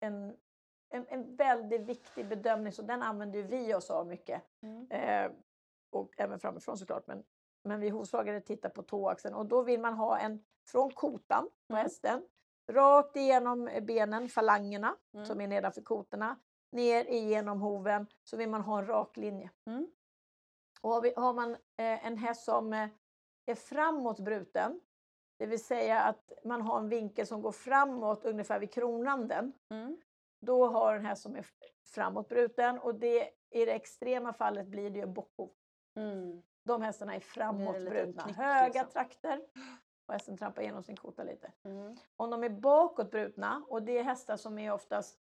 en, en, en väldigt viktig bedömning, så den använder vi oss av mycket. Mm. Eh, och även framifrån såklart. Men, men vi hovslagare tittar på tåaxeln och då vill man ha en från kotan på Mm. hästen, rakt igenom benen, falangerna Mm. som är nedanför kotorna, ner igenom hoven så vill man ha en rak linje. Mm. Och har, vi, har man eh, en häst som eh, är framåt bruten, det vill säga att man har en vinkel som går framåt ungefär vid kronanden, Mm. då har en häst som är framåt bruten och det, i det extrema fallet blir det ju en bockhov. Mm. De hästarna är framåt brutna. Höga liksom. trakter och hästen trampar igenom sin kota lite. Mm. Om de är bakåt brutna och det är hästar som är oftast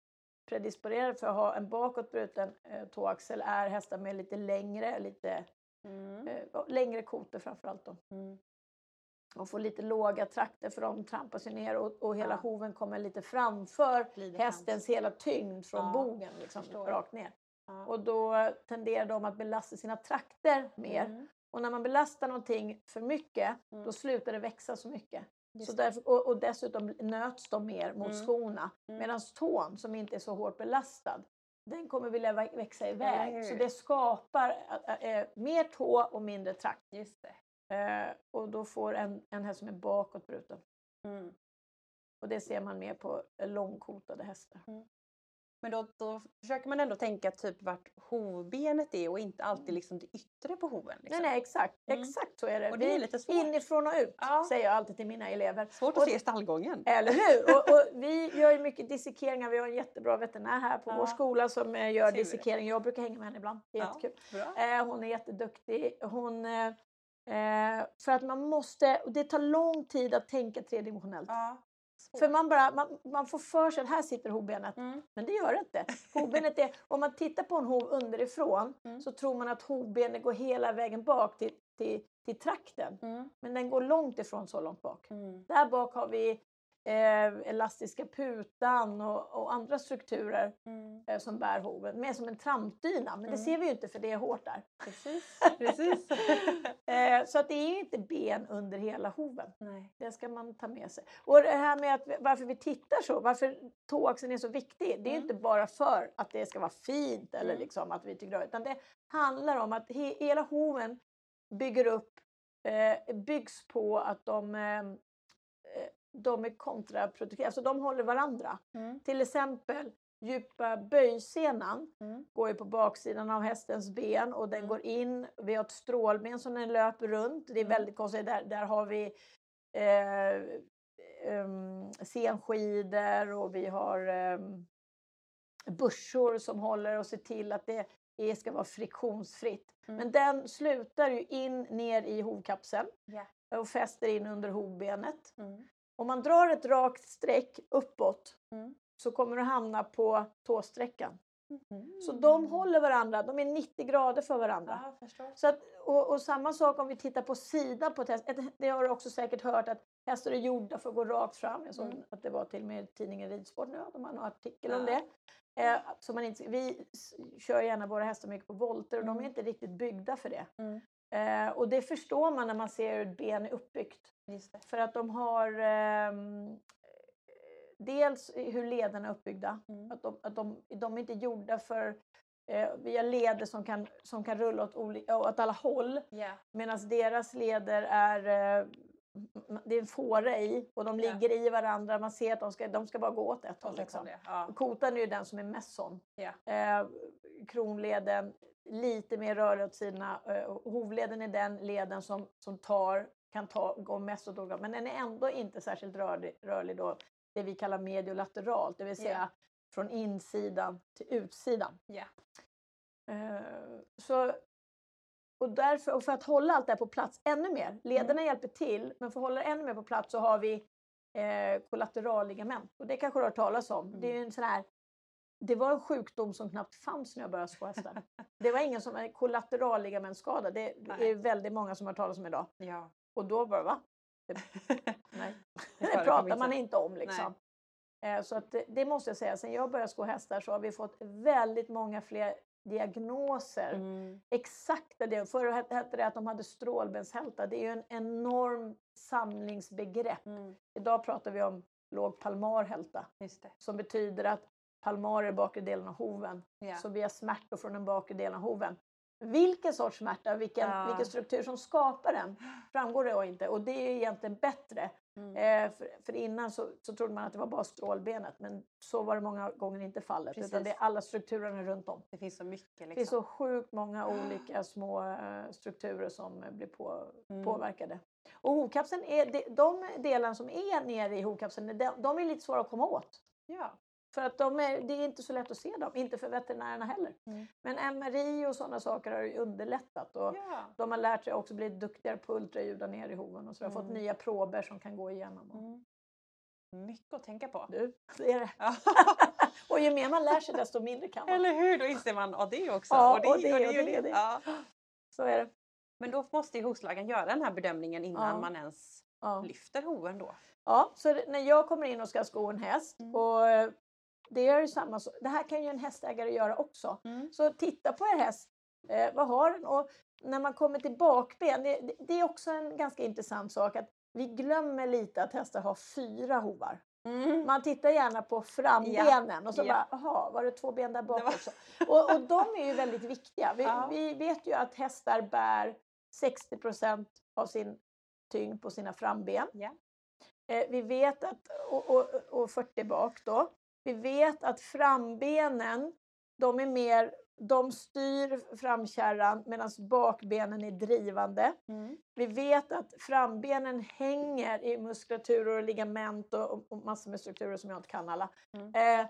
predisponerade för att ha en bakåt bruten eh, tåaxel är hästar med lite längre, lite Mm. Eh, längre kotor framförallt då. Mm. Och få lite låga trakter för de trampar sig ner och, och hela Ja. hoven kommer lite framför Glider hästens hela tyngd från Ja, bogen liksom, rakt ner. Ja. Och då tenderar de att belasta sina trakter mer. Mm. Och när man belastar någonting för mycket, Mm. då slutar det växa så mycket. Just Så därför, och, och dessutom nöts de mer mot Mm. skorna. Mm. Medan tån, som inte är så hårt belastad, den kommer vilja vä- växa iväg. Så det skapar äh, mer tå och mindre trakt. Eh, och då får en, en häst som är bakåt bruten. Mm. Och det ser man mer på långkotade hästar. Men då, då försöker man ändå tänka typ vart hovbenet är och inte alltid liksom det yttre på hoven. Liksom. Nej, nej, exakt. Mm. Exakt så är det. Och det är lite svårt. Inifrån och ut, Ja. säger jag alltid till mina elever. Svårt Och- att se stallgången. Eller hur? (laughs) Och, och vi gör ju mycket dissekeringar. Vi har en jättebra veterinär här på Ja. vår skola som eh, gör Tur. dissekering. Jag brukar hänga med henne ibland. Det är Ja, jättekul. Eh, hon är jätteduktig. Hon, eh, eh, för att man måste, och det tar lång tid att tänka tredimensionellt. Ja. För man, bara, man, man får för sig att här sitter hovbenet. Mm. Men det gör det inte. (laughs) Hovbenet är, om man tittar på en hov underifrån Mm. så tror man att hovbenet går hela vägen bak till, till, till trakten. Mm. Men den går långt ifrån så långt bak. Mm. Där bak har vi eh, elastiska putan och, och andra strukturer Mm. eh, som bär hoven. Mer som en trampdyna, men det Mm. ser vi ju inte för det är hårt där. Precis. (laughs) Precis. Eh, så att det är inte ben under hela hoven. Nej. Det ska man ta med sig. Och det här med att, varför vi tittar så, varför tåaxeln är så viktig. Det är Mm. inte bara för att det ska vara fint eller Mm. liksom att vi tycker det, utan det handlar om att he, hela hoven bygger upp, eh, byggs på att de, eh, de är kontraproduktiva, alltså de håller varandra. Mm. Till exempel djupa böjsenan Mm. går ju på baksidan av hästens ben och den Mm. går in. Vi har ett strålben som den löper runt. Det är Mm. väldigt konstigt. Där, där har vi eh, um, senskidor och vi har um, bursor som håller och ser till att det är, ska vara friktionsfritt. Mm. Men den slutar ju in ner i hovkapseln Ja. och fäster in under hovbenet. Mm. Om man drar ett rakt streck uppåt Mm. så kommer du hamna på tåsträckan. Mm. Så de håller varandra, de är 90 grader för varandra. Ja. Så att, och, och samma sak om vi tittar på sidan på ett häst. Det har du också säkert hört att hästar är gjorda för att gå rakt fram. Jag såg Mm. att det var till och med tidningen Ridsport nu, de har en artikel om Ja. det. Eh, så man inte, vi kör gärna våra hästar mycket på volter och de är Mm. inte riktigt byggda för det. Eh, och det förstår man när man ser hur ett ben är uppbyggt. För att de har ehm, dels hur lederna är uppbyggda. Mm. Att de, att de, de är inte gjorda för eh, vi har leder som kan, som kan rulla åt, olika, åt alla håll. Ja. Medan deras leder är eh, det är en fåra i och de ligger i varandra. Man ser att de ska, de ska bara gå åt ett håll. Liksom. Ja. Kotan är ju den som är mest sån. Ja. Eh, kronleden lite mer rörlig åt sidorna. Eh, hovleden är den leden som, som tar, kan ta, gå mest åt olika men den är ändå inte särskilt rörlig, rörlig då. Det vi kallar mediolateralt, det vill säga Ja. från insidan till utsidan. Eh, så, och, därför, och för att hålla allt det här på plats ännu mer, lederna hjälper till, men för att hålla det ännu mer på plats så har vi eh, kollateralligament. Och det kanske du har hört talas om. Det är ju en sån här det var en sjukdom som knappt fanns när jag började sko hästar. Det var ingen som kollateralligamentskada. Det, Nej. är väldigt många som har talas om idag. Ja. Och då bara, va? Det, (laughs) nej. det pratar man inte. om liksom. Eh, Så att det, det måste jag säga, sen jag började sko hästar så har vi fått väldigt många fler diagnoser. Mm. Exakta det. Förr hette det att de hade strålbenshälta. Det är ju en enorm samlingsbegrepp. Mm. Idag pratar vi om låg palmarhälta som betyder att palmar är bakre delen av hoven. Ja. Så vi har smärtor från den bakre delen av hoven. Vilken sorts smärta, vilken, Ja. vilken struktur som skapar den framgår det inte. Och det är egentligen bättre. Mm. Eh, för, för innan så, så trodde man att det var bara strålbenet men så var det många gånger inte fallet. Utan Precis. det är alla strukturerna runt om. Det finns så mycket. Liksom. Det finns så sjukt många olika små eh, strukturer som blir på, Mm. påverkade. Och hovkapseln är, de, de delarna som är nere i hovkapseln, de, de är lite svåra att komma åt. Ja. För att de är, det är inte så lätt att se dem, inte för veterinärerna heller. Mm. Men MRI och sådana saker har ju underlättat. Och ja. De har lärt sig också bli duktigare på ultraljuda ner i hoven och så har fått Mm. nya prober som kan gå igenom. Och, Mm. Mycket att tänka på. Du, det är det. (laughs) Och ju mer man lär sig desto mindre kan man. Eller hur? Då inser man ja, det också. Ja, och det, och det, och det, och det, och det. och det. Ja. Så är det. Men då måste ju hovslagaren göra den här bedömningen innan Ja. man ens Ja. lyfter hoven då. Ja, så när jag kommer in och ska sko en häst Mm. och eh, det är samma. Det här kan ju en hästägare göra också. Mm. Så titta på er häst. Eh, vad har den? Och när man kommer till bakben, det, det, är också en ganska intressant sak att vi glömmer lite att hästar har fyra hovar. Mm. Man tittar gärna på frambenen och så Ja. bara, jaha, var det två ben där bak var- också? Och, och de är ju väldigt viktiga. Vi, (laughs) Ja. vi vet ju att hästar bär 60% av sin tyngd på sina framben. Ja. Eh, vi vet att, och, och, och 40 bak då. Vi vet att frambenen, de är mer, de styr framkärran medan bakbenen är drivande. Mm. Vi vet att frambenen hänger i muskulaturer och ligament och, och, massor med strukturer som jag inte kan alla. Mm. Eh,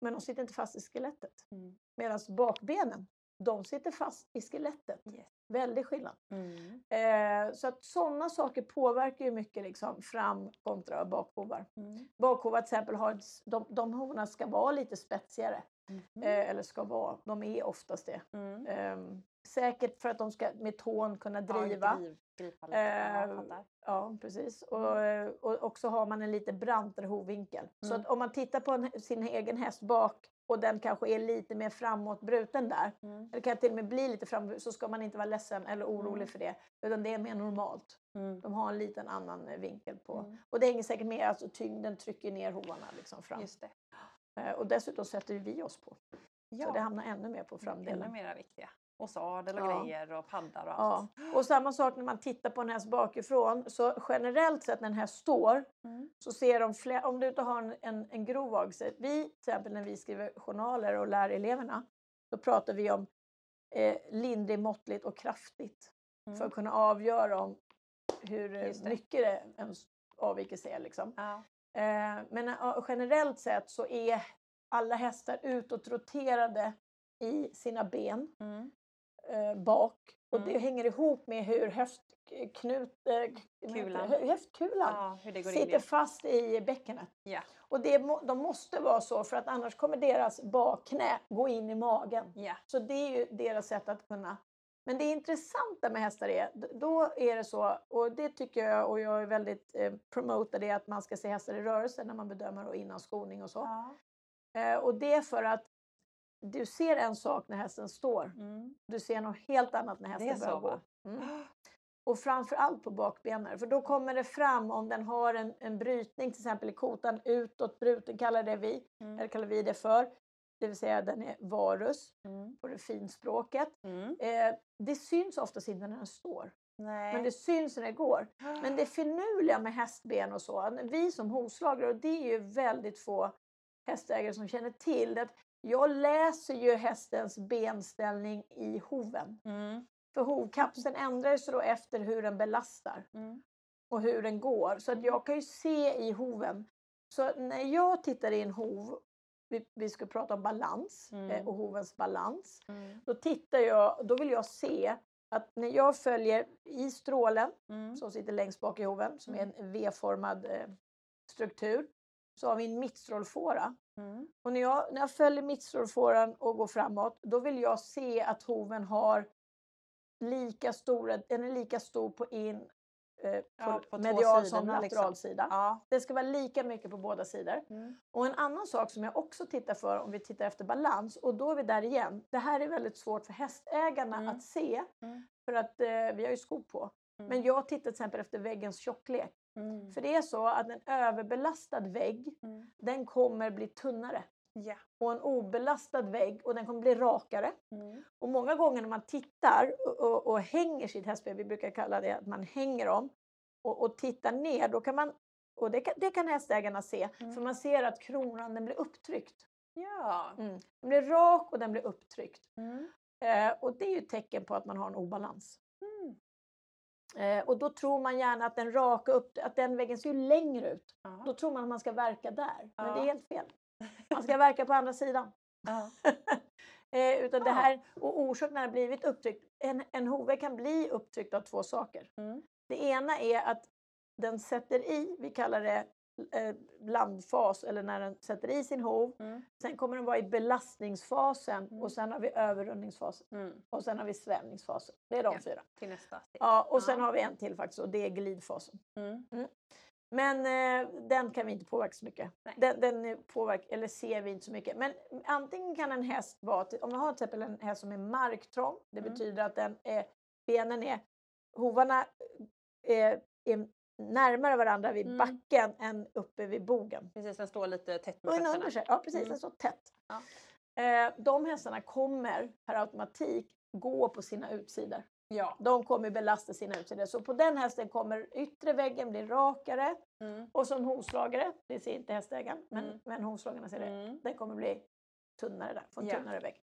men de sitter inte fast i skelettet. Mm. Medan bakbenen, de sitter fast i skelettet. Yes. Väldig skillnad. Mm. Eh, så att sådana saker påverkar ju mycket liksom fram kontra bakhovar. Mm. Bakhovar till exempel har, ett de, de hovarna ska vara lite spetsigare. Mhm. Eh, eller ska vara, de är oftast det. Mm. Ehm, säkert för att de ska med tån kunna Ja, driva. Ja, jag Eh, fattar. Ja, precis. Och, eh, och också har man en lite brantare hovvinkel. Så Mm. att om man tittar på en, sin egen häst bak och den kanske är lite mer framåtbruten där, Mm. eller kan till och med bli lite framåt, så ska man inte vara ledsen eller orolig Mm. för det. Utan det är mer normalt. Mm. De har en liten annan eh, vinkel på. Mm. Och det hänger säkert med, alltså tyngden trycker ner hovarna liksom fram. Just det. Eh, Och dessutom sätter vi oss på. Ja, Så det hamnar ännu mer på ännu framdelen. mera viktiga. Och sadel och Ja. grejer och paddar och Ja. allt. Och samma sak när man tittar på en häst bakifrån. Så generellt sett när en häst står Mm. så ser de fler, om du inte har en, en, en grov avelse. Vi till exempel när vi skriver journaler och lär eleverna, då pratar vi om eh, lindrigt, måttligt och kraftigt. För Mm. att kunna avgöra om hur det. mycket det en avvikelse är. Liksom. Ja. Eh, men eh, generellt sett så är alla hästar utåtroterade i sina ben Mm. Eh, bak. Och det Mm. hänger ihop med hur höftknut, Kulan. höftkulan ja, in sitter i. fast i bäckenet. Ja. Och det, de måste vara så för att annars kommer deras bakknä gå in i magen. Ja. Så det är ju deras sätt att kunna... Men det intressanta med hästar är, då är det så, och det tycker jag och jag är väldigt eh, promotar det att man ska se hästar i rörelse när man bedömer och innan skoning och så. Ja. Eh, och det är för att du ser en sak när hästen står, Mm. du ser något helt annat när hästen börjar gå. Mm. Och framför allt på bakbenen, för då kommer det fram om den har en, en brytning, till exempel i kotan, utåt bruten kallar det vi, Mm. eller kallar vi det för. Det vill säga den är varus Mm. på det finspråket. Mm. Eh, det syns oftast inte när den står, Nej. men det syns när det går. Men det (gasps) finurliga med hästben och så, vi som hovslagare, och det är ju väldigt få hästägare som känner till det, jag läser ju hästens benställning i hoven. Mm. För hovkapseln ändrar sig då efter hur den belastar Mm. och hur den går. Så att jag kan ju se i hoven. Så när jag tittar i en hov, vi, vi ska prata om balans Mm. eh, och hovens balans. Mm. Då tittar jag, då vill jag se att när jag följer i strålen Mm. som sitter längst bak i hoven, som är Mm. en V-formad eh, struktur, så har vi en mittstrålfåra. Mm. Och när jag, när jag följer mittstrålfåran och går framåt, då vill jag se att hoven har lika stora, den är lika stor på in, eh, Ja, på medial som liksom. lateral sida. Ja. Det ska vara lika mycket på båda sidor. Mm. Och en annan sak som jag också tittar för om vi tittar efter balans, och då är vi där igen. Det här är väldigt svårt för hästägarna Mm. att se, Mm. för att eh, vi har ju skor på. Mm. Men jag tittar till exempel efter väggens tjocklek. Mm. För det är så att en överbelastad vägg, Mm. den kommer bli tunnare. Ja. Och en obelastad vägg och den kommer bli rakare. Mm. Och många gånger när man tittar och, och, och hänger sitt hästben, vi brukar kalla det att man hänger dem, och, och tittar ner, då kan man, och det kan, det kan hästägarna se, Mm. för man ser att kronan den blir upptryckt. Ja. Mm. Den blir rak och den blir upptryckt. Mm. Eh, och det är ju ett tecken på att man har en obalans. Eh, och då tror man gärna att den raka upp, att den väggen ser längre ut. Ja. Då tror man att man ska verka där, men det är helt fel. (laughs) Man ska verka på andra sidan. (laughs) Eh, utan det här, och orsaken har blivit upptryckt. En, en hove kan bli upptryckt av två saker. Mm. Det ena är att den sätter i, vi kallar det landfas eller när den sätter i sin hov. Mm. Sen kommer den vara i belastningsfasen Mm. och sen har vi överrundningsfasen Mm. och sen har vi svävningsfasen. Det är de Ja. fyra. Till nästa steg. Ja, och sen Ja. har vi en till faktiskt och det är glidfasen. Mm. Men eh, den kan vi inte påverka så mycket. Nej. Den, den är påverk, eller ser vi inte så mycket. Men antingen kan en häst vara, om vi har till exempel en häst som är marktrång, det Mm. betyder att den är, benen är, hovarna är, är närmare varandra vid Mm. backen än uppe vid bogen. Precis, den står lite tätt fötterna. under sig. Ja precis, Mm. den står tätt. Ja. Eh, de hästarna kommer per automatik gå på sina utsidor. Ja. De kommer belasta sina utsidor. Så på den hästen kommer yttre väggen bli rakare Mm. och som hovslagare, det ser inte hästägaren, men, Mm. men hovslagarna ser det. Mm. Den kommer bli tunnare där, få en Ja. tunnare vägg.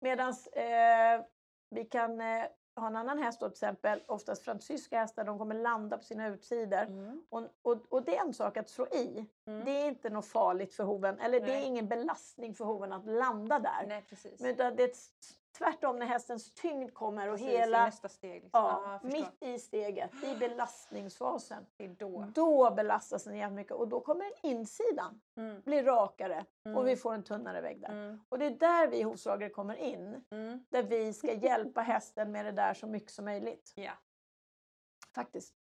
Medan eh, vi kan eh, ha en annan häst då, till exempel, oftast fransyska hästar, de kommer landa på sina utsidor. Mm. Och, och, och det är en sak att slå i. Mm. Det är inte något farligt för hoven, eller det är Nej. ingen belastning för hoven att landa där. Nej, precis. Men det är t- tvärtom när hästens tyngd kommer och Precis, i hela, nästa steg. Liksom. Ja, ja, mitt i steget, i belastningsfasen. Då. Då belastas den jättemycket och då kommer insidan Mm. bli rakare Mm. och vi får en tunnare vägg där. Mm. Och det är där vi hovslagare kommer in. Mm. Där vi ska hjälpa hästen med det där så mycket som möjligt. Ja. Faktiskt.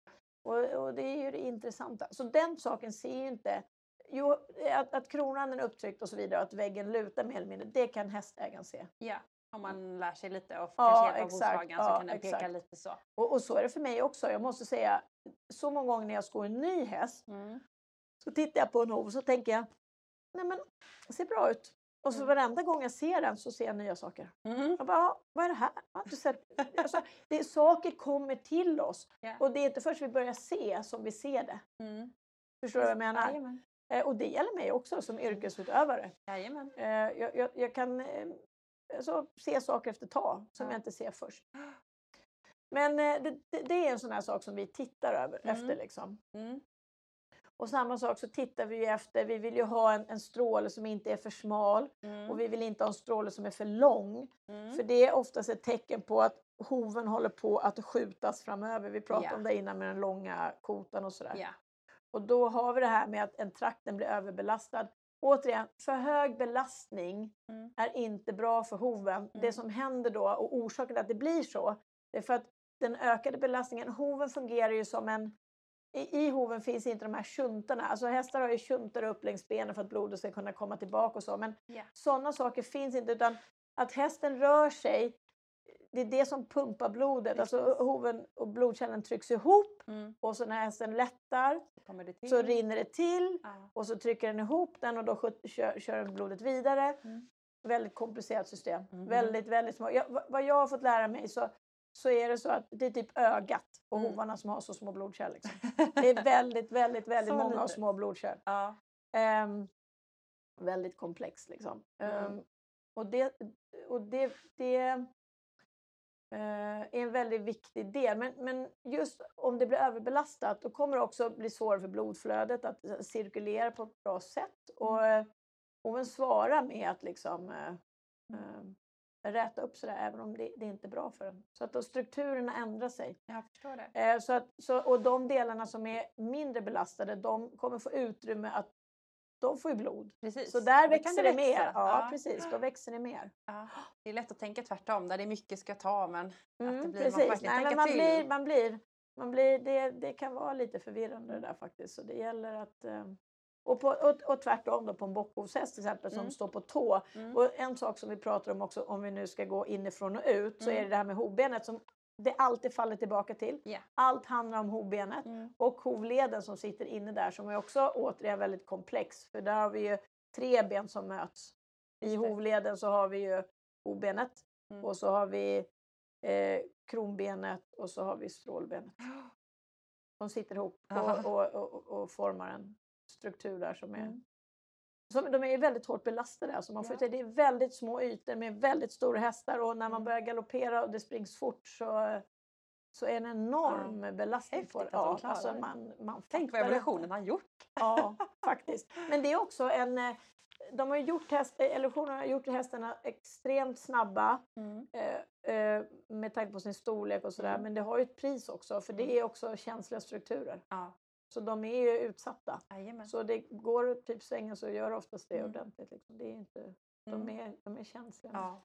Och, och det är ju det intressanta. Så den saken ser ju inte... Jo, att, att kronan är upptryckt och så vidare och att väggen lutar mer eller mindre, det kan hästägaren se. ja. Om man lär sig lite och Ja, kanske hjälp av exakt. hovslagaren så Ja, kan den peka exakt. lite så. Och, och så är det för mig också. Jag måste säga, så många gånger när jag skor en ny häst Mm. så tittar jag på en hov och så tänker jag, nej men det ser bra ut. Och så Mm. varenda gång jag ser den så ser jag nya saker. Mm. Jag bara, "Ja, vad är det här? Jag har inte sett. Alltså, det är, saker kommer till oss Ja. och det är inte först vi börjar se som vi ser det. Mm. Förstår du vad jag menar? Jajamän. Eh, och det gäller mig också som yrkesutövare. Jajamän. Eh, jag, jag, jag kan eh, alltså, se saker efter tag som Ja. jag inte ser först. Men eh, det, det, är en sån här sak som vi tittar över Mm. efter. Liksom. Mm. Och samma sak så tittar vi efter, vi vill ju ha en, en stråle som inte är för smal Mm. och vi vill inte ha en stråle som är för lång. Mm. För det är oftast ett tecken på att hoven håller på att skjutas framöver. Vi pratade Ja. om det innan med den långa kotan och sådär. Ja. Och då har vi det här med att en trakten blir överbelastad. Återigen, för hög belastning Mm. är inte bra för hoven. Det Mm. som händer då och orsaken till att det blir så, det är för att den ökade belastningen, hoven fungerar ju som en i, I hoven finns inte de här tjuntarna. Alltså hästar har ju tjuntar upp längs benen för att blodet ska kunna komma tillbaka och så. Men Ja. sådana saker finns inte utan att hästen rör sig, det är det som pumpar blodet. Alltså hoven och blodkärlen trycks ihop Mm. och så när hästen lättar Så rinner det till Ja. och så trycker den ihop den och då kör, kör blodet vidare. Mm. Väldigt komplicerat system. Mhm. Väldigt, väldigt små. Jag, vad- jag har fått lära mig så, så är det så att det är typ ögat och Mm. hovarna som har så små blodkärl. Liksom. (laughs) Det är väldigt, väldigt, väldigt många och litet. små blodkärl. Ja. Ehm, väldigt komplext liksom. Mm. Ehm, och det, och det, det är en väldigt viktig del. Men, men just om det blir överbelastat då kommer det också bli svårare för blodflödet att eh, cirkulera på ett bra sätt. Och eh, hoven svarar med att liksom eh, eh, räta upp sådär även om det, det är inte är bra för den. Så att då strukturerna ändrar sig. Jag förstår det. Eh, så att, så, och de delarna som är mindre belastade de kommer få utrymme att de får ju blod. Precis. Så där växer det, mer. växa. Ja, precis. Då växer det mer. Ja. Det är lätt att tänka tvärtom, där det är mycket ska ta men att det Mm, man får Nej, men man till. blir, man blir, man blir, det, det kan vara lite förvirrande det där faktiskt. Så det gäller att... eh, Och, på, och, och tvärtom då på en bockhovshäst till exempel som Mm. står på tå. Mm. Och en sak som vi pratar om också om vi nu ska gå inifrån och ut så är Mm. det det här med hovbenet som det alltid faller tillbaka till. Ja. Allt handlar om hovbenet. Mm. Och hovleden som sitter inne där som är också återigen väldigt komplex. För där har vi ju tre ben som möts. I hovleden så har vi ju hovbenet Mm. och så har vi eh, kronbenet och så har vi strålbenet. (gasps) De sitter ihop och, och, och, och formar en struktur där som är Mm. Som, de är väldigt hårt belastade. Alltså man får Ja. det är väldigt små ytor med väldigt stora hästar och när man Mm. börjar galoppera och det springs fort så, så är det en enorm belastning på det. Häftigt att de Ja, klarar alltså man, man Tänk vad evolutionen har gjort. Ja, (laughs) faktiskt. Men det är också en... eh, De har gjort, häst, eh, evolutionen har gjort hästarna extremt snabba Mm. eh, eh, med tanke på sin storlek och sådär. Mm. Men det har ju ett pris också för det Mm. är också känsliga strukturer. Ja. Så de är ju utsatta. Jajamän. Så det går typ svänga så gör oftast det Mm. ordentligt. Liksom. Det är inte, de, Mm. är, de är känsliga. Ja.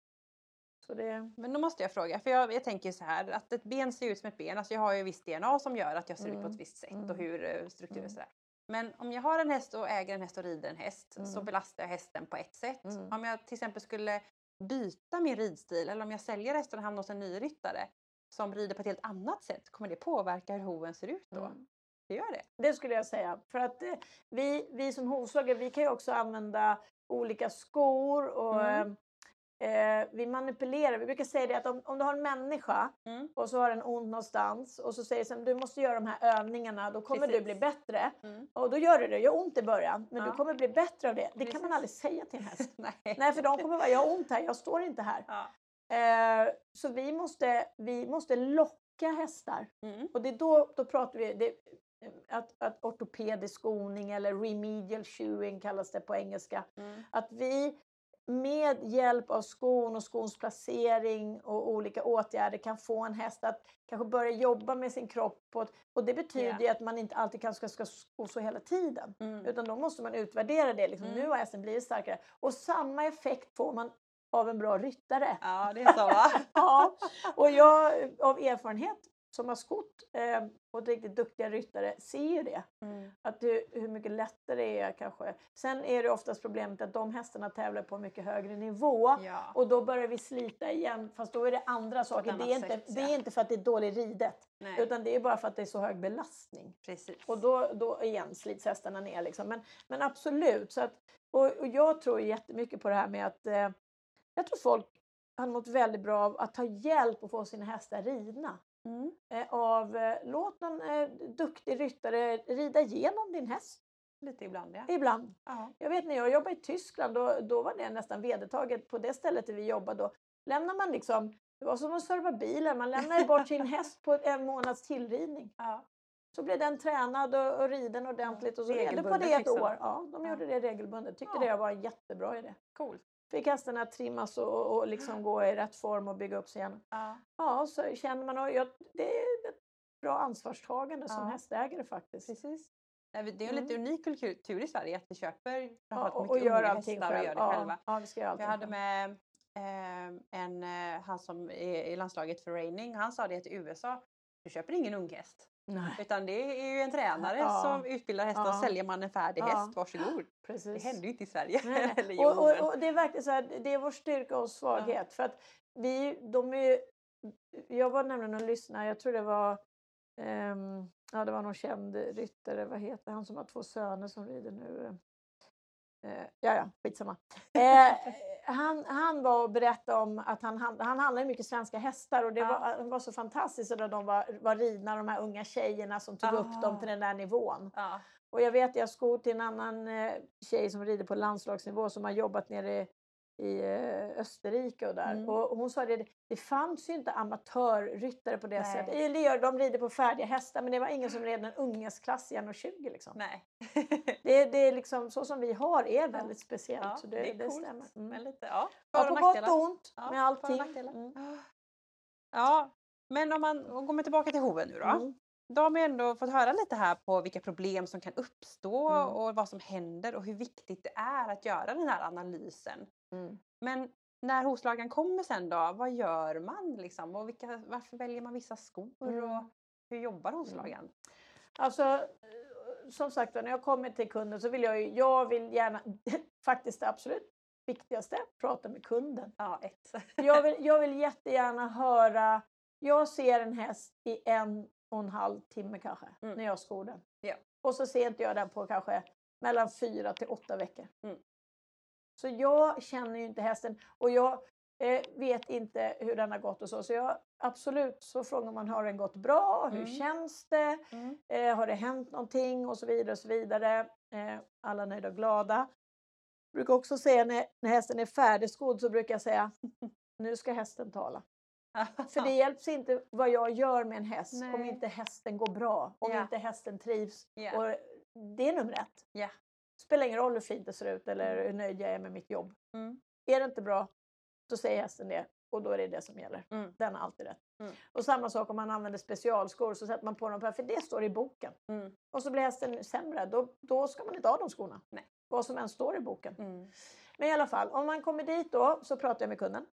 Så det, Men då måste jag fråga, för jag, jag tänker så här att ett ben ser ut som ett ben. Alltså jag har ju visst DNA som gör att jag ser ut på Mm. ett visst sätt Mm. och hur eh, strukturer Mm. sådär. Men om jag har en häst och äger en häst och rider en häst så Mm. belastar jag hästen på ett sätt. Mm. Om jag till exempel skulle byta min ridstil eller om jag säljer hästen och hamnar hos en ny ryttare som rider på ett helt annat sätt, kommer det påverka hur hoven ser ut då? Det gör det? det skulle jag säga. För att eh, vi, vi som hovslagare, vi kan ju också använda olika skor och Mm. eh, vi manipulerar. Vi brukar säga det att om, om du har en människa Mm. och så har den ont någonstans och så säger sen du måste göra de här övningarna, då kommer du Precis. bli bättre. Mm. Och då gör du det, gör ont i början, men du Ja. kommer bli bättre av det. Det kan Precis. man aldrig säga till en häst. (laughs) Nej. Nej, för de kommer vara, jag har ont här, jag står inte här. Ja. Eh, så vi måste, vi måste locka hästar. Mm. Och det är då, då pratar vi, det, att, att ortopedisk skoning eller remedial shoeing kallas det på engelska. Mm. Att vi med hjälp av skon och skons placering och olika åtgärder kan få en häst att kanske börja jobba med sin kropp. Och det betyder ju att man inte alltid kanske ska sko så hela tiden. Mm. Utan då måste man utvärdera det. Liksom, Mm. Nu har hästen blivit starkare. Och samma effekt får man av en bra ryttare. Ja, det är så va? (laughs) Ja, och jag av erfarenhet som har skott eh, och riktigt duktiga ryttare ser ju det. Mm. Att hur, hur mycket lättare det är kanske. Sen är det oftast problemet att de hästarna tävlar på mycket högre nivå. Ja. Och då börjar vi slita igen fast då är det andra saker. Det är, inte, sätt, det ja. är inte för att det är dåligt ridet Nej, utan det är bara för att det är så hög belastning. precis. Och då, då igen slits hästarna ner. Liksom. Men, men absolut. Så att, och, och jag tror jättemycket på det här med att eh, jag tror folk har mått väldigt bra av att ta hjälp och få sina hästar ridna. Mm. Eh, av, eh, låt någon eh, duktig ryttare rida igenom din häst Lite ibland ja. ibland. ja. Jag vet när jag jobbade i Tyskland, då, då var det nästan vedertaget på det stället där vi jobbade. Då lämnar man liksom, det var som att serva bilen, man lämnade bort sin (laughs) häst på en månads tillridning. ja. Så blev den tränad och, och riden ordentligt och så levde på det ett liksom. år. Ja, de gjorde det regelbundet. Tyckte Ja. det var en jättebra idé. Coolt. Fick hästarna trimmas och, och liksom gå i rätt form och bygga upp sig igen. Ja. Ja, så känner man och jag, det är ett bra ansvarstagande som Ja. hästägare faktiskt. Precis. Nej, Det är en lite unik kultur i Sverige att vi köper Ja, och, och gör allting själv. och gör det ja, själva. Ja, vi ska göra allting Jag hade med eh, en, han som är i landslaget för reining, han sa det till USA, du köper ingen unghäst. Nej, Utan det är ju en tränare Ja. som utbildar hästar Ja. säljer man en färdig Ja. häst, varsågod. Det precis. händer ju inte i Sverige. (laughs) Eller och, och, och det är verkligen så här, det är vår styrka och svaghet. För att vi, de är jag var nämligen och lyssnade, jag tror det var, ehm, ja det var någon känd ryttare, vad heter han som har två söner som rider nu? Eh, ja, ja, skitsamma. (laughs) Eh, han, han var och berättade om att han, han handlar ju mycket svenska hästar och det Ja. var, det var så fantastiskt när de var, var ridna, de här unga tjejerna som tog upp dem Ah. till den där nivån. ja. Och jag vet, jag skor till en annan eh, tjej som rider på landslagsnivå som har jobbat nere i eh, Österrike och där. Mm. Och hon sa det, det fanns ju inte amatörryttare på det Nej. sättet. Det gör, de rider på färdiga hästar men det var ingen som red en ungesklass i 1,20 liksom. Nej. (laughs) Det, det är liksom så som vi har är väldigt speciellt. ja, så det, det är det coolt. stämmer. Mm. Men lite, ja. Ja, på gott och ont Ja, med allting. Mm. Ja, men om man om går tillbaka till hoven nu då. Mm. Då har vi ändå fått höra lite här på vilka problem som kan uppstå Mm. och vad som händer och hur viktigt det är att göra den här analysen. Mm. Men när hovslagaren kommer sen då, vad gör man liksom? Och vilka, varför väljer man vissa skor? Och Mm. hur jobbar hovslagaren? Alltså, eh, som sagt när jag kommer till kunden så vill jag ju, jag vill gärna, (laughs) faktiskt det absolut viktigaste, prata med kunden. Ja, ett. (laughs) Jag vill, jag vill jättegärna höra, jag ser en häst i en och en halv timme kanske, Mm. när jag skor den. Ja. Och så ser inte jag den på kanske mellan fyra till åtta veckor. Mm. Så jag känner ju inte hästen och jag eh, vet inte hur den har gått och så. Så jag, absolut så frågar man, har den gått bra? Hur Mm. känns det? Mm. Eh, har det hänt någonting? Och så vidare och så vidare. Eh, alla nöjda och glada. Jag brukar också säga när, när hästen är färdigskodd så brukar jag säga (laughs) nu ska hästen tala. För det (laughs) hjälps inte vad jag gör med en häst om Nej. inte hästen går bra, om Ja. inte hästen trivs. Ja. Och det är nummer ett. Ja. Spelar ingen roll hur fint det ser ut eller hur nöjd jag är med mitt jobb. Mm. Är det inte bra, så säger hästen det. och då är det det som gäller. Mm. Den har alltid rätt. Mm. Och samma sak om man använder specialskor så sätter man på dem, för det står i boken. Mm. Och så blir hästen sämre, då, då ska man inte ha de skorna. Nej. Vad som än står i boken. Mm. Men i alla fall, om man kommer dit då så pratar jag med kunden.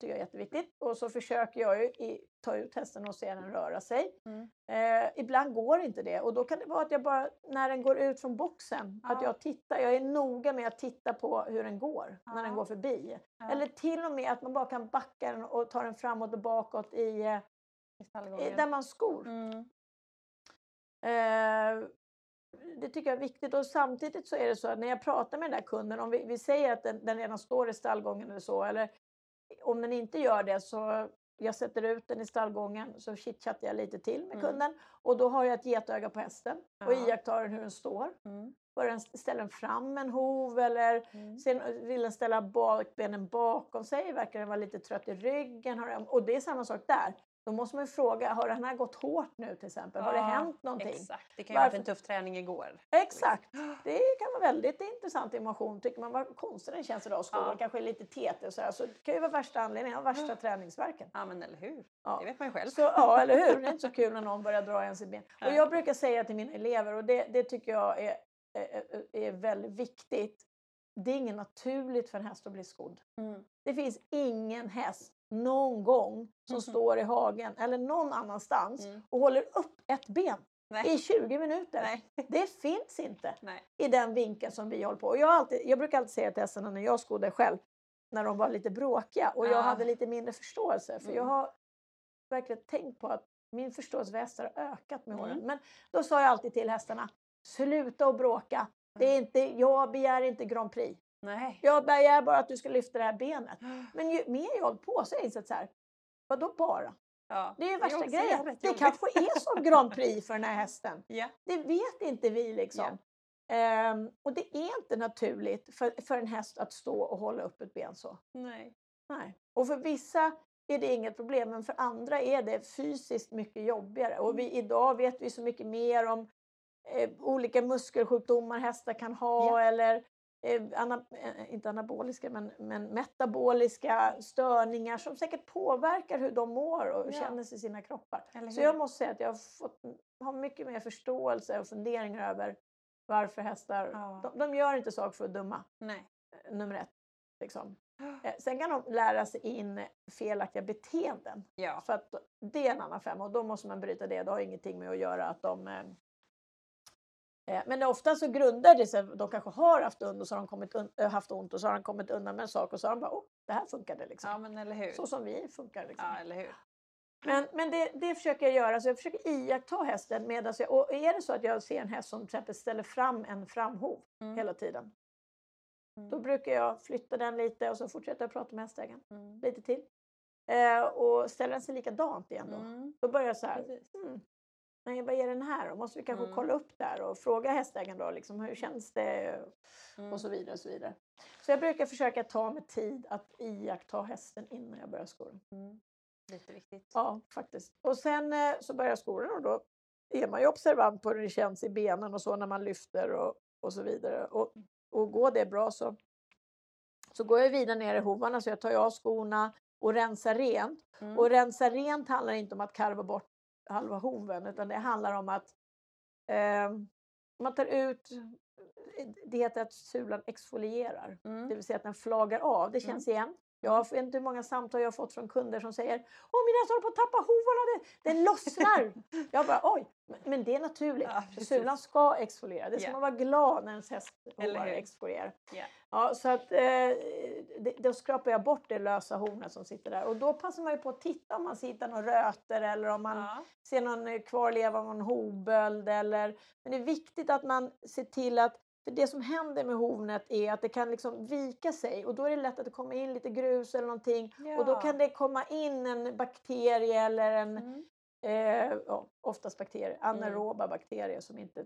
Tycker jag är jätteviktigt. Och så försöker jag ju i, ta ut hästen och se den röra sig. Mm. Eh, ibland går inte det och då kan det vara att jag bara, när den går ut från boxen, att Ja. jag tittar. Jag är noga med att titta på hur den går när den Ja. går förbi. Ja. Eller till och med att man bara kan backa den och ta den framåt och bakåt i, eh, I där man skor. Mm. Eh, det tycker jag är viktigt och samtidigt så är det så att när jag pratar med den där kunden, om vi, vi säger att den, den redan står i stallgången eller så, eller om den inte gör det så jag sätter ut den i stallgången så chitchattar jag lite till med Mm. kunden och då har jag ett getöga på hästen och Ja. iakttar hur den står. Mm. Den ställer den fram en hov eller Mm. sen vill den ställa bakbenen bakom sig, verkar den vara lite trött i ryggen. Har den, och det är samma sak där. Då måste man ju fråga, har den här gått hårt nu till exempel? Har det Ja, hänt någonting? Exakt, det kan ju ha varit en tuff träning igår. Exakt. Det kan vara väldigt intressant information. Tycker man vad konstig den känns idag, skolan Ja. kanske är lite tetig och sådär. Så det kan ju vara värsta anledningen, värsta träningsverken. Ja men eller hur, Ja. det vet man ju själv. Så, ja, eller hur? Det är inte så kul när någon börjar dra en sitt ben. Och jag brukar säga till mina elever, och det, det tycker jag är, är, är väldigt viktigt. Det är inget naturligt för en häst att bli skodd. Mm. Det finns ingen häst någon gång som Mhm. står i hagen eller någon annanstans Mm. och håller upp ett ben Nej. i 20 minuter. Nej. Det finns inte Nej. i den vinkeln som vi håller på. Och jag, alltid, jag brukar alltid säga till hästarna när jag skodde själv, när de var lite bråkiga och jag Ja. hade lite mindre förståelse. För jag Mm. har verkligen tänkt på att min förståelse för hästar har ökat med åren. Mm. Men då sa jag alltid till hästarna, sluta att bråka. Det är inte, jag begär inte Grand Prix. Nej. Jag begär bara att du ska lyfta det här benet. (gasps) Men ju mer jag hållit på så har jag insett så här, vadå bara? Ja. Det är ju är värsta också grejen. rätt Det kanske är som Grand Prix för den här (laughs) hästen. Ja. Det vet inte vi liksom. Ehm, och det är inte naturligt för, för en häst att stå och hålla upp ett ben så. Nej. Nej. Och för vissa är det inget problem, men för andra är det fysiskt mycket jobbigare. Och vi, idag vet vi så mycket mer om eh, olika muskelsjukdomar hästar kan ha Ja. eller eh, ana, eh, inte anaboliska men, men metaboliska störningar som säkert påverkar hur de mår och Ja. känner sig i sina kroppar. Så jag måste säga att jag har, fått, har mycket mer förståelse och funderingar över varför hästar, Ja. de, de gör inte saker för att dumma, Nej. eh, nummer ett. Liksom. Eh, Sen kan de lära sig in felaktiga beteenden. Ja. För att det är en annan femma och då måste man bryta det. Det har ingenting med att göra att de... Eh, men ofta så grundar det sig, de kanske har haft ont och så har de kommit, haft ont och så har de kommit undan med en sak och så har de bara, oh, det här funkade liksom. ja, men eller hur. Så som vi funkar liksom. Ja, eller hur. Men, men det, det försöker jag göra, så jag försöker iaktta hästen medan jag, och är det så att jag ser en häst som till exempel ställer fram en framhov Mm. hela tiden. Mm. Då brukar jag flytta den lite och så fortsätter jag prata med hästägaren Mm. lite till. Eh, och ställer den sig likadant igen då. Mm. Då börjar jag så här, Nej vad är den här? Då måste vi kanske Mm. kolla upp där och fråga hästägaren då liksom, hur känns det? Mm. Och så vidare och så vidare. Så jag brukar försöka ta mig tid att iaktta hästen innan jag börjar sko den. Mm. Lite viktigt. Ja, faktiskt. Och sen eh, så börjar jag sko den och då är man ju observant på hur det känns i benen och så när man lyfter och, och så vidare. Och, och går det bra så, så går jag vidare ner i hovarna så jag tar av skorna och rensar rent. Mm. Och rensa rent handlar inte om att karva bort halva hoven utan det handlar om att eh, man tar ut, det heter att sulan exfolierar. Mm. Det vill säga att den flagar av. Det känns igen. Jag vet inte hur många samtal jag har fått från kunder som säger Åh min häst håller på att tappa hovarna, det, den lossnar. (laughs) jag bara oj, men- det är naturligt. Ja, sulan ska exfoliera. Det ska Ja. man vara glad när ens häst Eller hovar hur? exfolierar. Ja. Ja, så att eh, det, då skrapar jag bort det lösa hornet som sitter där. Och då passar man ju på att titta om man hittar några röter eller om man Ja. ser någon eh, kvarleva av någon hovböld. Eller... Men det är viktigt att man ser till att för det som händer med hornet är att det kan liksom vika sig och då är det lätt att det kommer in lite grus eller någonting och då Ja. kan det komma in en bakterie eller en, Mm. eh, ja, oftast bakterier, anaeroba bakterier som inte...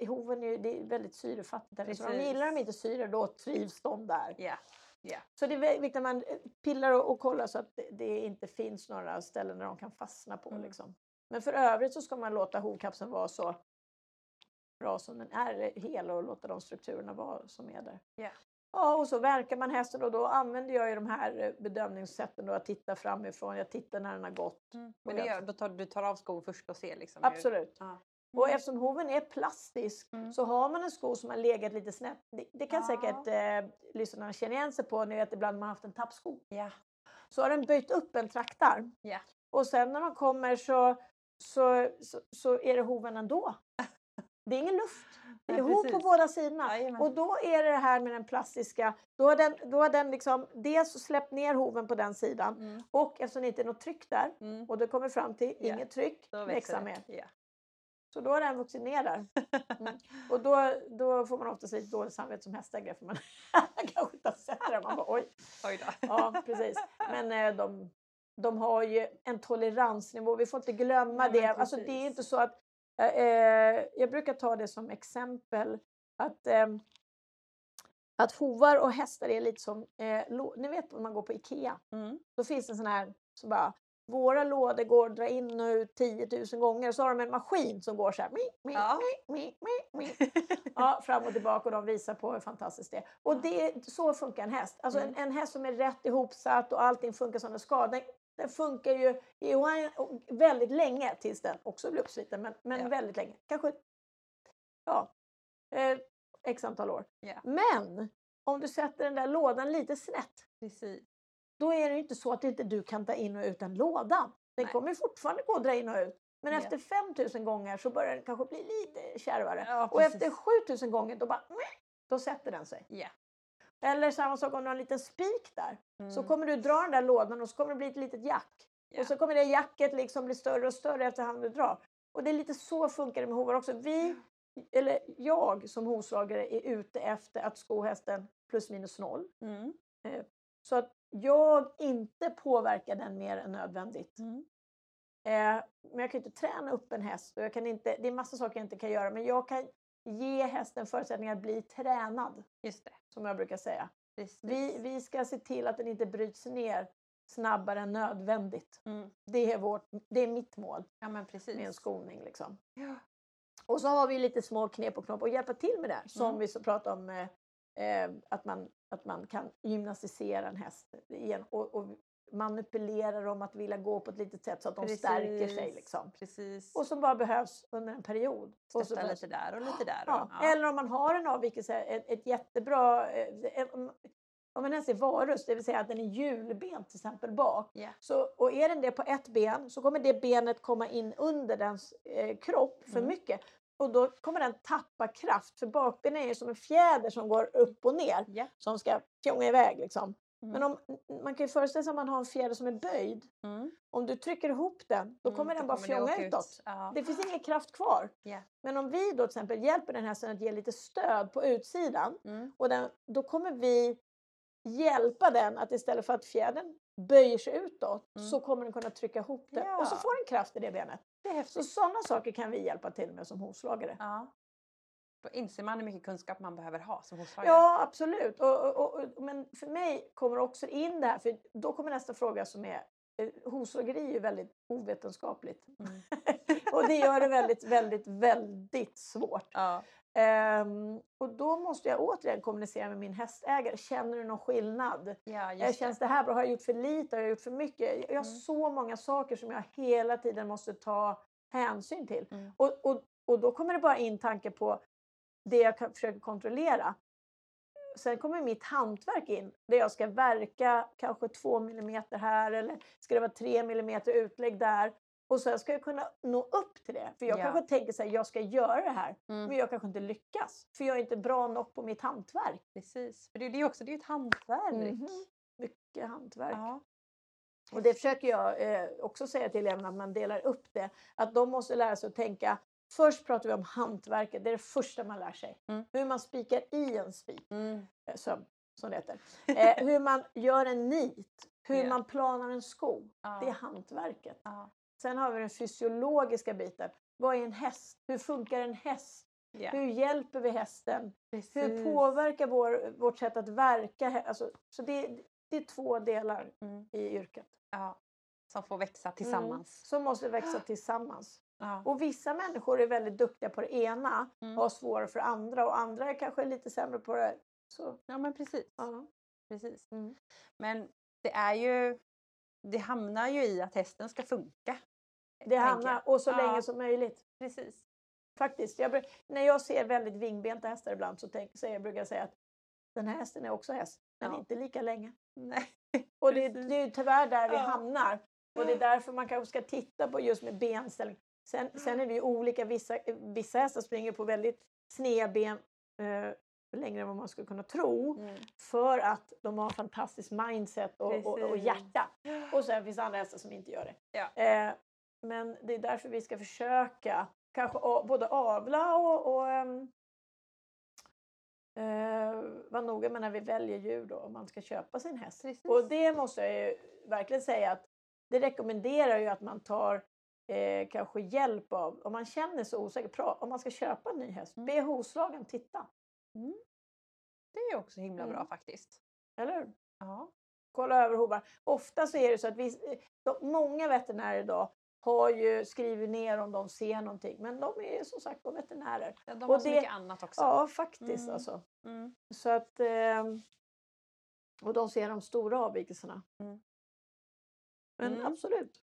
i Hoven är det är väldigt syrefattigt. där, Så de Precis. gillar de inte syre då trivs de där. Ja. Ja. Så det är viktigt att man eh, pillar och, och kollar så att det, det inte finns några ställen där de kan fastna på. Mm. Liksom. Men för övrigt så ska man låta hovkapseln vara så bra som den är, eller hel och låta de strukturerna vara som är där. Ja. Ja, och så verkar man hästen och då använder jag ju de här eh, bedömningssätten då att titta framifrån, jag tittar när den har gått. Men Och det jag- gör, då tar, du tar av skon först och ser liksom? hur- Absolut. Och Mm. eftersom hoven är plastisk Mm. så har man en sko som har legat lite snett. Det, det kan Ja. säkert eh, lyssnarna känna igen sig på. Ni vet ibland man har haft en tappsko. Ja. Så har den böjt upp en traktarm. Ja. Och sen när de kommer så, så, så, så är det hoven ändå. (laughs) Det är ingen luft. Det är hov på båda sidorna. Jajamän. Och då är det det här med den plastiska. Då har den, då har den liksom dels släppt ner hoven på den sidan Mm. och eftersom det inte är något tryck där Mm. och det kommer fram till Ja. inget tryck, växa mer. Ja. Så då har den vuxit ner där. Mm. Och då, då får man oftast lite dåligt samvete som hästägare för man kanske inte har sett det. Man bara oj. Oj då. Ja, precis. Men eh, de, de har ju en toleransnivå. Vi får inte glömma Nej, det. Alltså, det är inte så att... Eh, eh, jag brukar ta det som exempel att, eh, att hovar och hästar är lite som... Eh, ni vet om man går på IKEA. Mm. Då finns det en sån här som bara våra lådor går att dra in och ut 10 000 gånger och så har de en maskin som går så här. Mi, mi, Ja. mi. (laughs) Ja, fram och tillbaka och de visar på hur fantastiskt det är. Och det, så funkar en häst. Alltså Mm. en, en häst som är rätt ihopsatt och allting funkar som det ska. Den, den funkar ju i oänd- väldigt länge tills den också blir uppsliten. Men, men Ja. väldigt länge. Kanske ja, eh, x antal år. Ja. Men om du sätter den där lådan lite snett Precis. då är det ju inte så att inte du kan ta in och ut den lådan. Den Nej. kommer fortfarande gå att dra in och ut. Men Ja. efter 5000 gånger så börjar den kanske bli lite kärvare. Ja, och efter precis. 7000 gånger då bara, då sätter den sig. Ja. Eller samma sak om du har en liten spik där. Så Mm. kommer du dra den där lådan och så kommer det bli ett litet jack. Ja. Och så kommer det jacket liksom bli större och större efterhand du drar. Och det är lite så funkar det med hovar också. Vi, eller jag som hovslagare är ute efter att sko hästen plus minus noll. Mm. Så att jag inte påverkar den mer än nödvändigt. Mm. Eh, men jag kan inte träna upp en häst och jag kan inte, det är massa saker jag inte kan göra men jag kan ge hästen förutsättningar att bli tränad Just det. som jag brukar säga. Precis. Vi, vi ska se till att den inte bryts ner snabbare än nödvändigt. Mm. Det är, vårt, det är mitt mål Ja men precis. med en skoning. Liksom. Ja. Och så har vi lite små knep och knop och hjälpa till med det. Som Mm. vi så pratade om eh, eh, att, man, att man kan gymnastisera en häst igen och, och manipulera dem att vilja gå på ett litet sätt så att de stärker sig. Precis. Liksom. Precis. Och som bara behövs under en period. Stötta behövs- lite där och lite där. Ja. ja. Eller om man har en avvikelse, ett, ett jättebra... eh, om- Om en häst är varus, det vill säga att den är hjulben till exempel bak. Ja. Så, och är den det på ett ben så kommer det benet komma in under dens eh, kropp för Mm. mycket. Och då kommer den tappa kraft för bakbenen är ju som en fjäder som går upp och ner Ja. som ska fjonga iväg liksom. Mm. Men om, man kan ju föreställa sig att man har en fjäder som är böjd. Mm. Om du trycker ihop den, då Mm, kommer den bara fjonga utåt. ut. Ja. Det finns ingen kraft kvar. Ja. Men om vi då till exempel hjälper den hästen att ge lite stöd på utsidan Mm. och den, då kommer vi hjälpa den att istället för att fjädern böjer sig utåt Mm. så kommer den kunna trycka ihop det och så Ja. får den kraft i det benet. Det är Så sådana saker kan vi hjälpa till med som hovslagare. Ja. Då inser man hur mycket kunskap man behöver ha som hovslagare. Ja, absolut. Och, och, och, men för mig kommer också in det här, för då kommer nästa fråga som är eh, Hovslageri är ju väldigt ovetenskapligt. Mm. (laughs) och det gör det väldigt, väldigt, väldigt svårt. Ja. Ehm, och då måste jag återigen kommunicera med min hästägare. Känner du någon skillnad? Ja, Eh, just Känns det. det här bra? Har jag gjort för lite? Har jag gjort för mycket? Jag har Mm. så många saker som jag hela tiden måste ta hänsyn till. Mm. Och, och, och då kommer det bara in tanke på det jag försöker kontrollera. Sen kommer mitt hantverk in där jag ska verka kanske två millimeter här eller ska det vara tre millimeter utlägg där. Och sen ska jag kunna nå upp till det. För jag Ja. kanske tänker så här, jag ska göra det här. Mm. Men jag kanske inte lyckas. För jag är inte bra nog på mitt hantverk. Precis. För det, är ju också det är ett hantverk. Mhm. Mycket hantverk. Ja. Och det försöker jag eh, också säga till eleverna, att man delar upp det. Att de måste lära sig att tänka, först pratar vi om hantverket, det är det första man lär sig. Mm. Hur man spikar i en spik, Mm. eh, söm, som det heter. (laughs) Eh, hur man gör en nit, hur Ja. man planar en sko. Ja. Det är hantverket. Ja. Sen har vi den fysiologiska biten. Vad är en häst? Hur funkar en häst? Ja. Hur hjälper vi hästen? Precis. Hur påverkar vår, vårt sätt att verka? Alltså, så det, det är två delar Mm. i yrket. Ja. Som får växa tillsammans. Som måste växa (gasps) tillsammans. Ja. Och vissa människor är väldigt duktiga på det ena Mm. och har svårare för andra och andra är kanske lite sämre på det Så, Ja men precis. ja. precis. Mm. Men det är ju, det hamnar ju i att hästen ska funka. Det hamnar, jag. och så Ja. länge som möjligt. Precis. Faktiskt. Jag, när jag ser väldigt vingbenta hästar ibland så, tänk, så jag brukar jag säga att den här hästen är också häst, men Ja. inte lika länge. Nej. Och det, det är ju tyvärr där vi hamnar. Och det är därför man kanske ska titta på just med benställning. Sen, sen är det ju olika, vissa, vissa hästar springer på väldigt sneda ben eh, längre än vad man skulle kunna tro. Mm. För att de har fantastiskt mindset och, och, och hjärta. (gasps) Och sen finns det andra hästar som inte gör det. Ja. Eh, men det är därför vi ska försöka kanske både avla och, och ehm, eh, vara noga med när vi väljer djur då, om man ska köpa sin häst. Precis. Och det måste jag ju verkligen säga att det rekommenderar ju att man tar eh, kanske hjälp av, om man känner sig osäker, pra- om man ska köpa en ny häst, Mm. be hovslagen titta. Det är också himla bra Mm. faktiskt. Eller hur? Ja. kolla över hovar. Ofta så är det så att vi, de, många veterinärer idag har ju skrivit ner om de ser någonting. Men de är som sagt var veterinärer. De Och har så det- mycket annat också. Ja, faktiskt Mm. alltså. Mm. Så att, ehm, och de ser de stora avvikelserna. Mm. Men Mm. absolut.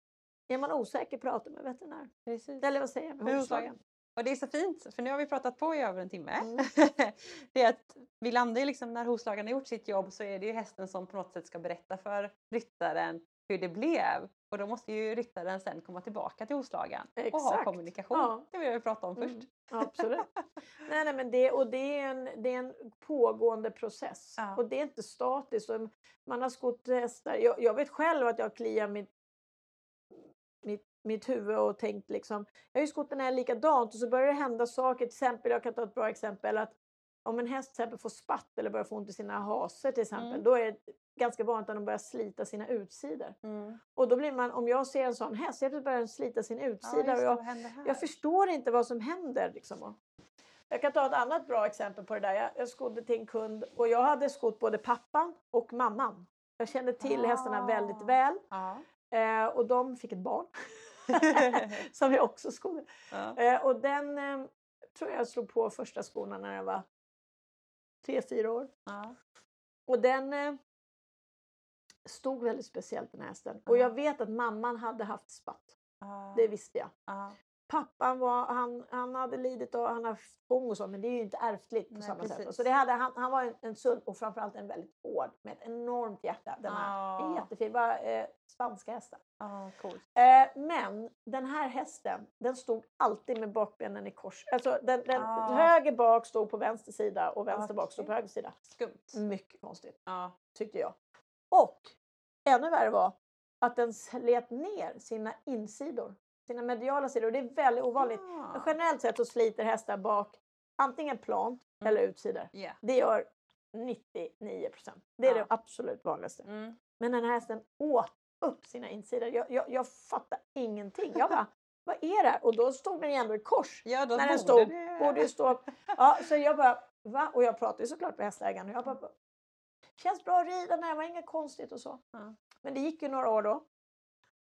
Är man osäker, prata med veterinär. Precis. Eller vad säger jag? Med hovslagen. Och det är så fint, för nu har vi pratat på i över en timme. Mm. (laughs) det är att vi landar ju liksom när hovslagaren har gjort sitt jobb så är det ju hästen som på något sätt ska berätta för ryttaren hur det blev. Och då måste ju ryttaren sen komma tillbaka till hovslagaren och ha kommunikation. Ja. Det vill vi prata om först. Mm, absolut. (laughs) nej, nej, men det, och det är, en, det är en pågående process. Ja. Och det är inte statiskt. Man har skott hästar. Jag, jag vet själv att jag kliar mitt, mitt, huvud och tänkt liksom. Jag har ju skott den här likadant och så börjar det hända saker. Till exempel, jag kan ta ett bra exempel. att Om en häst till exempel får spatt eller börjar få ont i sina haser till exempel. Mm. Då är det ganska vanligt att de börjar slita sina utsidor. Mm. Och då blir man, om jag ser en sån häst, jag börjar den slita sin Ja, utsida. och det, jag, jag förstår inte vad som händer. Liksom. Jag kan ta ett annat bra exempel på det där. Jag, jag skodde till en kund och jag hade skott både pappan och mamman. Jag kände till hästarna väldigt Ah. väl Ja. eh, och de fick ett barn (laughs) (laughs) som jag också skodde. (laughs) ja. Eh, och den eh, tror jag slog på första skorna när jag var tre, fyra år. Ja. Och den eh, stod väldigt speciellt den här hästen. Och Ja. jag vet att mamman hade haft spatt. Det visste jag. Pappan var, han, han hade lidit och han har haft och så, men det är ju inte ärftligt på Nej, samma sätt. precis. Så det hade, han, han var en, en sund och framförallt en väldigt hård med ett enormt hjärta. Den här. En Ja. jättefin, bara eh, spanska hästar. Ja, coolt. Eh, men den här hästen, den stod alltid med bakbenen i kors. Alltså den, den, Ah. höger bak stod på vänster sida och vänster bak stod på höger sida. Skumt. Mycket konstigt Ja. tyckte jag. Och ännu värre var att den slet ner sina insidor, sina mediala sidor. Och det är väldigt ovanligt. Ah. Generellt sett så sliter hästar bak antingen plant Mm. eller utsidor. Ja. Det gör 99 procent. Det är Ja. det absolut vanligaste. Mm. Men den här hästen åt upp sina insidor. Jag, jag, jag fattar ingenting. Jag bara, (laughs) vad är det här? Och då stod den ju ändå i kors. Ja, då när den stod. det- Borde stå. Ja, så jag bara, va? Och jag pratade såklart med hästägaren. Och jag bara, känns bra att rida här, var inget konstigt och så. Ja. Men det gick ju några år då.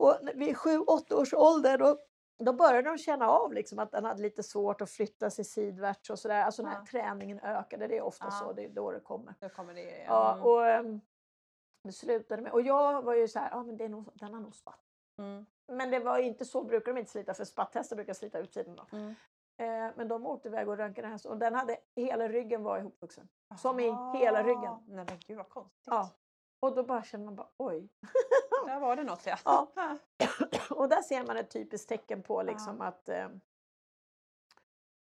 Och när- vid sju, åtta års ålder då, då började de känna av liksom att den hade lite svårt att flytta sig sidvärts och sådär. Alltså när Ja. träningen ökade, det är ofta Ja. så, det är då det kommer. Då kommer det. Ja, Mm. och um, det slutade med, och jag var ju så här, ja men det är nog, den har nog spatt. Mm. Men det var inte så, brukar de inte slita, för spatthästar brukar slita utsidan då. Mm. Eh, men de åkte iväg och röntgade hästen och den hade, hela ryggen var ihopvuxen. Som i hela ryggen. Ah, Nej men gud vad konstigt. Ja. Och då bara känner man bara, oj. Där var det något ja. Ja. (laughs) Och där ser man ett typiskt tecken på liksom Ja. att eh,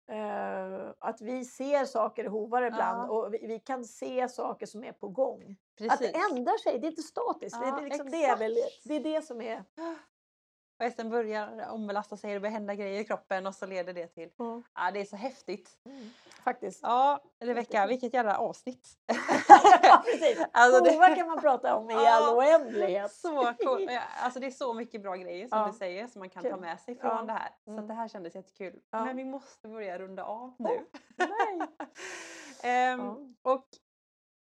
eh, att vi ser saker i hovar ibland Ja. och vi, vi kan se saker som är på gång. Att Precis. det ändrar sig, det är inte statiskt. det, Ja, är liksom, det, är väl, det är det som är... (gasps) Och hästen börjar ombelasta sig, det börjar hända grejer i kroppen och så leder det till... Ja, det är så häftigt. Faktiskt. Ja, Rebecka, vilket jävla avsnitt. (laughs) Ja, (laughs) precis. Alltså, det- Hovar kan man prata om i Ja. all oändlighet. Så cool. Alltså det är så mycket bra grejer som Ja. du säger som man kan ta Kul. med sig från Ja. det här. Så Mm. det här kändes jättekul. Ja. Men vi måste börja runda av nu. Nej. (laughs) Ehm. Och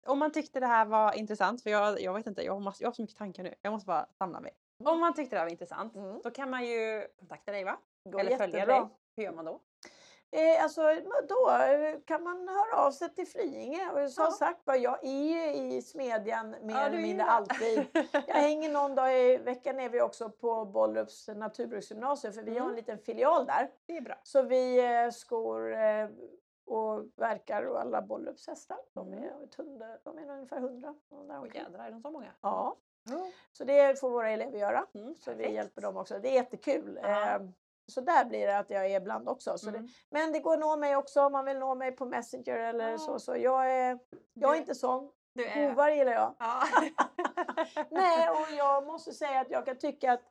om man tyckte det här var intressant, för jag, jag vet inte, jag har, mass, jag har så mycket tankar nu. Jag måste bara samla mig. Om man tyckte det här var intressant, Mm. då kan man ju kontakta dig va? Går Eller följa jättebra. dig. Hur gör man då? Eh, alltså då eh, kan man höra av sig till Flyinge. Och som Ja. sagt jag är ju i Smedjan mer Ja, eller mindre alltid. (laughs) Jag hänger någon dag i veckan är vi också på Bollrups naturbruksgymnasium för vi har Mm. en liten filial där. Det är bra. Så vi eh, skor eh, och verkar och alla Bollrups hästar. De Mm. är, ett hundra, de är ungefär hundra. och jädrar, är de så många? Ja, Ja. så det får våra elever göra. Mm, Så vi perfekt. hjälper dem också. Det är jättekul. Ja. Så där blir det att jag är ibland också. Så det, Mm. men det går att nå mig också om man vill nå mig på Messenger eller Ja. så. Så jag är, jag är Du- inte sån. Du är... Hovar gillar jag. Ja. (laughs) Nej, och jag måste säga att jag kan tycka att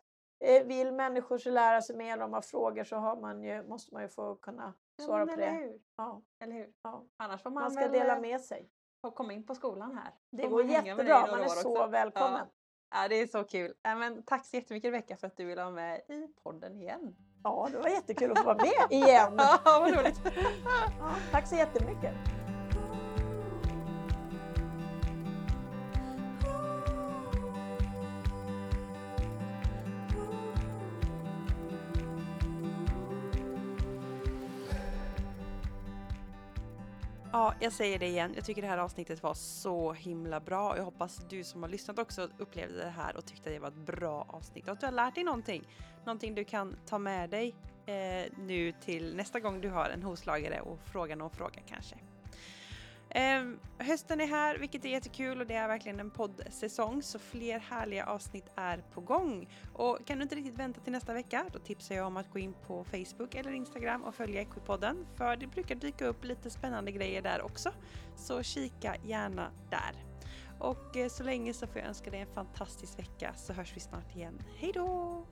eh, vill människor så lära sig mer om har frågor så har man ju, måste man ju få kunna Ja, svara men på eller det. Hur? Ja, Eller hur? ja. Annars får man, Man ska väl dela eh, med sig. få komma in på skolan här. Det går jättebra. Man är så också. välkommen. Ja, det är så kul. Ja, men tack så jättemycket Rebecka för att du ville vara med i podden igen. Ja, det var jättekul att få vara med igen. (laughs) Ja, vad roligt. Ja, tack så jättemycket. Ja, jag säger det igen. Jag tycker det här avsnittet var så himla bra. Jag hoppas du som har lyssnat också upplevde det här och tyckte det var ett bra avsnitt och att du har lärt dig någonting. Någonting du kan ta med dig eh, nu till nästa gång du har en hovslagare och fråga någon fråga kanske. Eh, hösten är här, vilket är jättekul och det är verkligen en poddsäsong så fler härliga avsnitt är på gång. Och kan du inte riktigt vänta till nästa vecka, då tipsar jag om att gå in på Facebook eller Instagram och följa Equipodden för det brukar dyka upp lite spännande grejer där också. Så kika gärna där. Och eh, så länge så får jag önska dig en fantastisk vecka så hörs vi snart igen. Hej då!